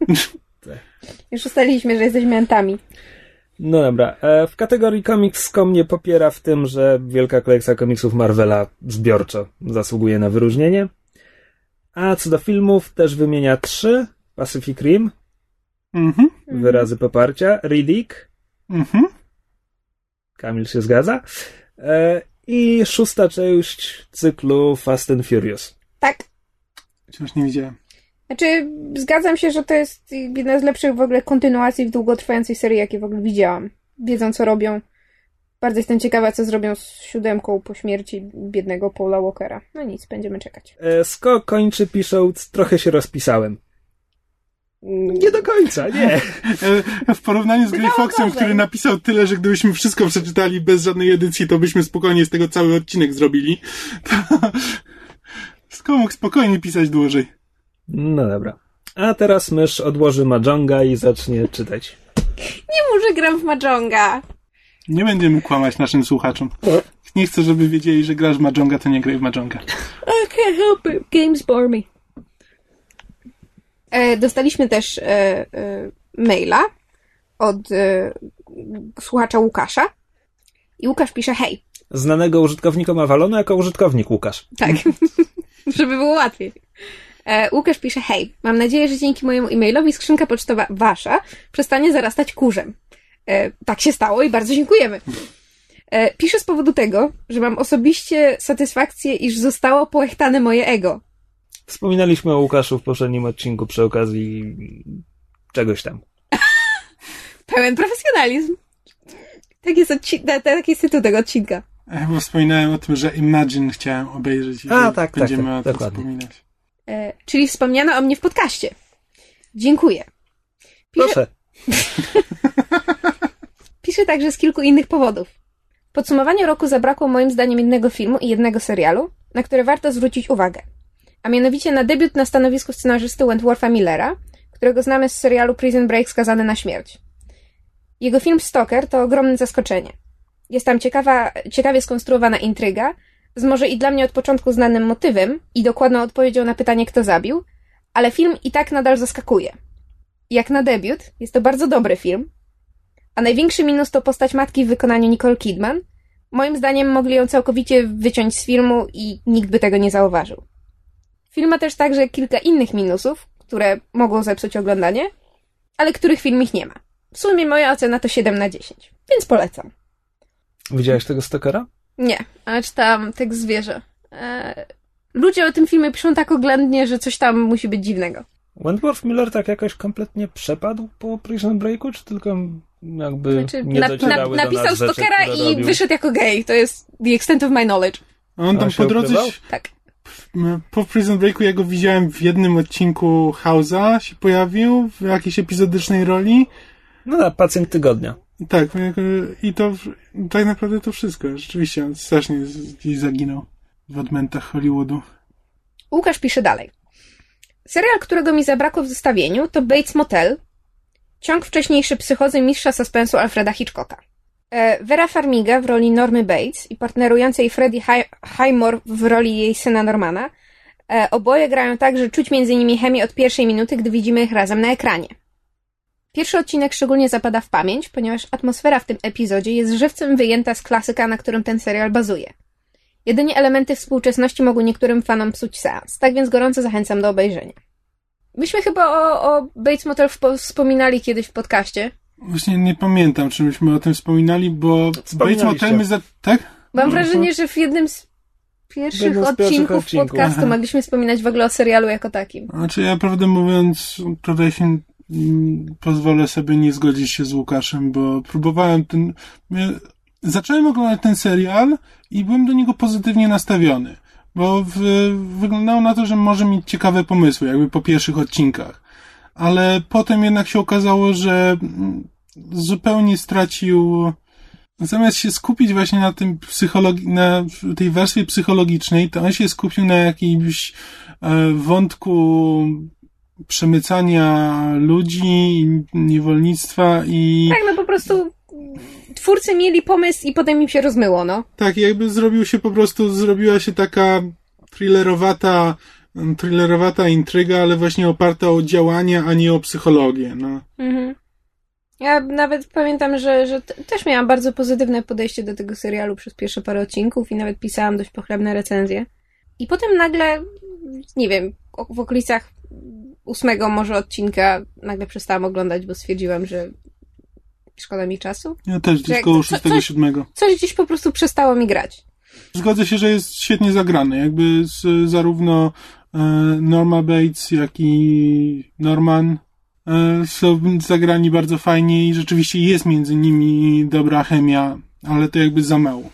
S2: Już ustaliliśmy, że jesteśmy entami.
S1: No dobra. E, w kategorii Comics.com mnie popiera w tym, że wielka kolekcja komiksów Marvela zbiorczo zasługuje na wyróżnienie. A co do filmów, też wymienia trzy. Pacific Rim,
S3: Mhm,
S1: wyrazy poparcia, Riddick,
S3: mhm.
S1: Kamil się zgadza, e, i szósta część cyklu Fast and Furious.
S2: Tak.
S3: Wciąż nie widziałem.
S2: Znaczy, zgadzam się, że to jest jedna z lepszych w ogóle kontynuacji w długotrwającej serii, jakie w ogóle widziałam. Wiedzą, co robią. Bardzo jestem ciekawa, co zrobią z siódemką po śmierci biednego Paula Walkera. No nic, będziemy czekać.
S1: E, Sko kończy pisząc, trochę się rozpisałem. Nie do końca, nie.
S3: W porównaniu z Grey
S2: Bywało
S3: Foxem, który napisał tyle, że gdybyśmy wszystko przeczytali bez żadnej edycji, to byśmy spokojnie z tego cały odcinek zrobili. To... Skoro mógł spokojnie pisać dłużej.
S1: No dobra. A teraz mysz odłoży Majonga i zacznie czytać.
S2: Nie może gram w Majonga.
S3: Nie będziemy kłamać naszym słuchaczom. Nie chcę, żeby wiedzieli, że grasz w Majonga, to nie graj w Majonga.
S2: I can't help it. Games bore me. E, dostaliśmy też e, e, maila od słuchacza Łukasza. I Łukasz pisze, hej,
S1: Znanego użytkownikom Avalonu jako użytkownik Łukasz.
S2: Tak. Żeby było łatwiej. Łukasz pisze, hej, mam nadzieję, że dzięki mojemu e-mailowi skrzynka pocztowa wasza przestanie zarastać kurzem. Tak się stało i bardzo dziękujemy. Piszę z powodu tego, że mam osobiście satysfakcję, iż zostało połechtane moje ego.
S1: Wspominaliśmy o Łukaszu w poprzednim odcinku przy okazji czegoś tam.
S2: Pełen profesjonalizm. Tak jest, odci- ta- ta- taki jest tytuł tego odcinka.
S3: Ja chyba wspominałem o tym, że Imagine chciałem obejrzeć. i
S1: A, tak, tak,
S3: Będziemy
S1: tak,
S3: o tym
S1: dokładnie.
S3: wspominać.
S2: E, czyli wspomniano o mnie w podcaście. Dziękuję. Piszę,
S1: Proszę.
S2: piszę także z kilku innych powodów. W podsumowaniu roku zabrakło moim zdaniem jednego filmu i jednego serialu, na które warto zwrócić uwagę. A mianowicie na debiut na stanowisku scenarzysty Wentwortha Millera, którego znamy z serialu Prison Break skazany na śmierć. Jego film Stalker to ogromne zaskoczenie. Jest tam ciekawa, ciekawie skonstruowana intryga, z może i dla mnie od początku znanym motywem i dokładną odpowiedzią na pytanie, kto zabił, ale film i tak nadal zaskakuje. Jak na debiut, jest to bardzo dobry film, a największy minus to postać matki w wykonaniu Nicole Kidman. Moim zdaniem mogli ją całkowicie wyciąć z filmu i nikt by tego nie zauważył. Film ma też także kilka innych minusów, które mogą zepsuć oglądanie, ale których film ich nie ma. W sumie moja ocena to 7 na 10, więc polecam.
S1: Widziałeś tego Stokera?
S2: Nie, ale czytałam tekst zwierzę. Eee, ludzie o tym filmie piszą tak oględnie, że coś tam musi być dziwnego.
S1: Wentworth Miller tak jakoś kompletnie przepadł po Prison Breaku, czy tylko jakby
S2: Znaczy,
S1: nie
S2: na, na,
S1: do
S2: napisał
S1: nas rzeczy,
S2: Stokera
S1: które
S2: i
S1: robił?
S2: wyszedł jako gej. To jest the extent of my knowledge.
S3: A on
S1: A
S3: tam
S1: się
S3: po drodze?
S2: Tak.
S3: Po Prison Breaku ja go widziałem w jednym odcinku House'a, się pojawił w jakiejś epizodycznej roli.
S1: No na pacjent tygodnia.
S3: Tak, i to tak naprawdę to wszystko. Rzeczywiście, on strasznie gdzieś zaginął w odmętach Hollywoodu.
S2: Łukasz pisze dalej. Serial, którego mi zabrakło w zestawieniu, to Bates Motel, ciąg wcześniejszy psychozy mistrza suspensu Alfreda Hitchcocka. E, Vera Farmiga w roli Normy Bates i partnerującej Freddie Hi- Highmore w roli jej syna Normana. E, oboje grają tak, że czuć między nimi chemię od pierwszej minuty, gdy widzimy ich razem na ekranie. Pierwszy odcinek szczególnie zapada w pamięć, ponieważ atmosfera w tym epizodzie jest żywcem wyjęta z klasyka, na którym ten serial bazuje. Jedynie elementy współczesności mogły niektórym fanom psuć seans, tak więc gorąco zachęcam do obejrzenia. Myśmy chyba o, o Bates Motel wspominali kiedyś w podcaście.
S3: Właśnie nie pamiętam, czy myśmy o tym wspominali, bo Bates. Motel my za... Tak?
S2: Mam
S3: Mhm.
S2: wrażenie, że w jednym z pierwszych
S1: jednym z pierwszych
S2: odcinków
S1: odcinków.
S2: podcastu
S3: Aha.
S2: mogliśmy wspominać w ogóle o serialu jako takim.
S3: Znaczy ja prawdę mówiąc tutaj się mm, pozwolę sobie nie zgodzić się z Łukaszem, bo próbowałem ten... Zacząłem oglądać ten serial i byłem do niego pozytywnie nastawiony, bo w, wyglądało na to, że może mieć ciekawe pomysły, jakby po pierwszych odcinkach. Ale potem jednak się okazało, że mm, zupełnie stracił zamiast się skupić właśnie na tym psychologi- na tej warstwie psychologicznej, to on się skupił na jakimś e, wątku przemycania ludzi, niewolnictwa i
S2: Tak, no po prostu twórcy mieli pomysł i potem im się rozmyło, no.
S3: tak, jakby zrobił się po prostu, zrobiła się taka thrillerowata, thrillerowata intryga, ale właśnie oparta o działania, a nie o psychologię, no.
S2: Mhm. Ja nawet pamiętam, że, że też miałam bardzo pozytywne podejście do tego serialu przez pierwsze parę odcinków i nawet pisałam dość pochlebne recenzje. I potem nagle, nie wiem, w okolicach ósmego może odcinka nagle przestałam oglądać, bo stwierdziłam, że szkoda mi czasu.
S3: Ja też gdzieś koło
S2: co-
S3: 6-7.
S2: Coś gdzieś po prostu przestało mi grać.
S3: Zgodzę się, że jest świetnie zagrany. Jakby z, zarówno Norma Bates, jak i Norman e, są zagrani bardzo fajnie i rzeczywiście jest między nimi dobra chemia, ale to jakby za mało.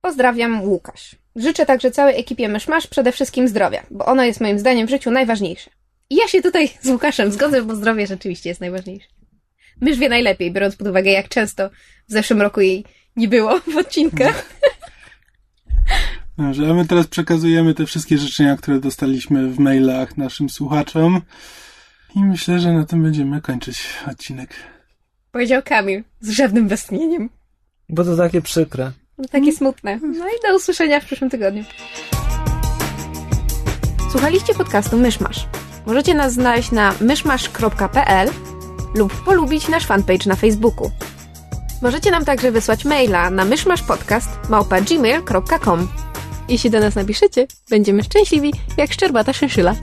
S2: Pozdrawiam, Łukasz. Życzę także całej ekipie Myszmasz przede wszystkim zdrowia, bo ono jest moim zdaniem w życiu najważniejsze. I ja się tutaj z Łukaszem zgodzę, bo zdrowie rzeczywiście jest najważniejsze. Mysz wie najlepiej, biorąc pod uwagę, jak często w zeszłym roku jej nie było w odcinkach.
S3: Dobrze, a my teraz przekazujemy te wszystkie życzenia, które dostaliśmy w mailach naszym słuchaczom. I myślę, że na tym będziemy kończyć odcinek.
S2: Powiedział Kamil z żadnym westchnieniem.
S1: Bo to takie przykre.
S2: No, takie smutne. No i do usłyszenia w przyszłym tygodniu. Słuchaliście podcastu Myszmasz. Możecie nas znaleźć na myszmasz.pl lub polubić nasz fanpage na Facebooku. Możecie nam także wysłać maila na myszmaszpodcast.gmail.com Jeśli do nas napiszecie, będziemy szczęśliwi jak szczerbata szyszyla.